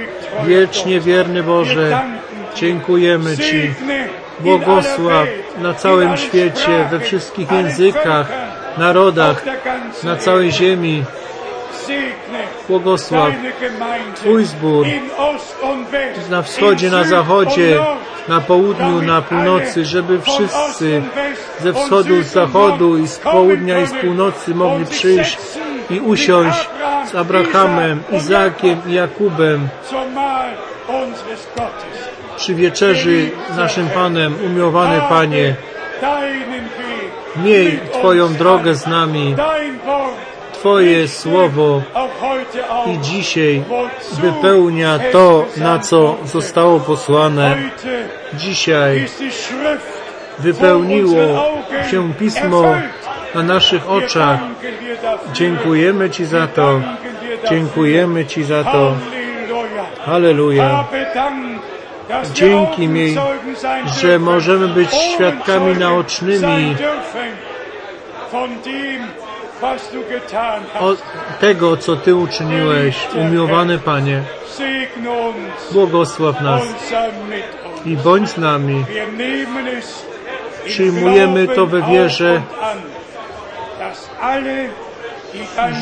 Speaker 1: wiecznie wierny Boże, dziękujemy Ci. Błogosław na całym świecie, we wszystkich językach, narodach, na całej ziemi. Błogosław Twój zbór na wschodzie, na zachodzie, na południu, na północy, żeby wszyscy ze wschodu, z zachodu i z południa i z północy mogli przyjść i usiąść z Abrahamem, Izakiem i Jakubem przy wieczerzy naszym Panem, umiłowany Panie. Miej Twoją drogę z nami, Twoje słowo i dzisiaj wypełnia to, na co zostało posłane. Dzisiaj wypełniło się Pismo na naszych oczach. Dziękujemy Ci za to. Dziękujemy Ci za to. Halleluja. Dzięki mi, że możemy być świadkami naocznymi tego, co Ty uczyniłeś, umiłowany Panie. Błogosław nas i bądź z nami. Przyjmujemy to we wierze,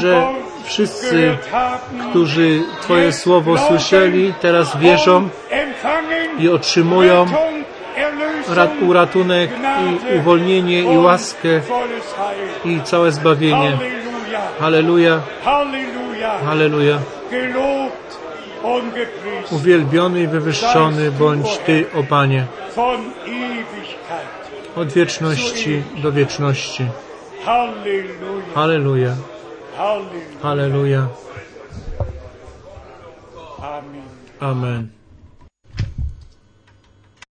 Speaker 1: że wszyscy, którzy Twoje słowo słyszeli, teraz wierzą i otrzymują uratunek i uwolnienie i łaskę i całe zbawienie.
Speaker 2: Halleluja,
Speaker 1: Halleluja, Uwielbiony i wywyższony bądź Ty, o Panie, od wieczności do wieczności.
Speaker 2: Halleluja,
Speaker 1: Halleluja,
Speaker 2: Halleluja,
Speaker 1: halleluja.
Speaker 2: Amen.
Speaker 1: Amen.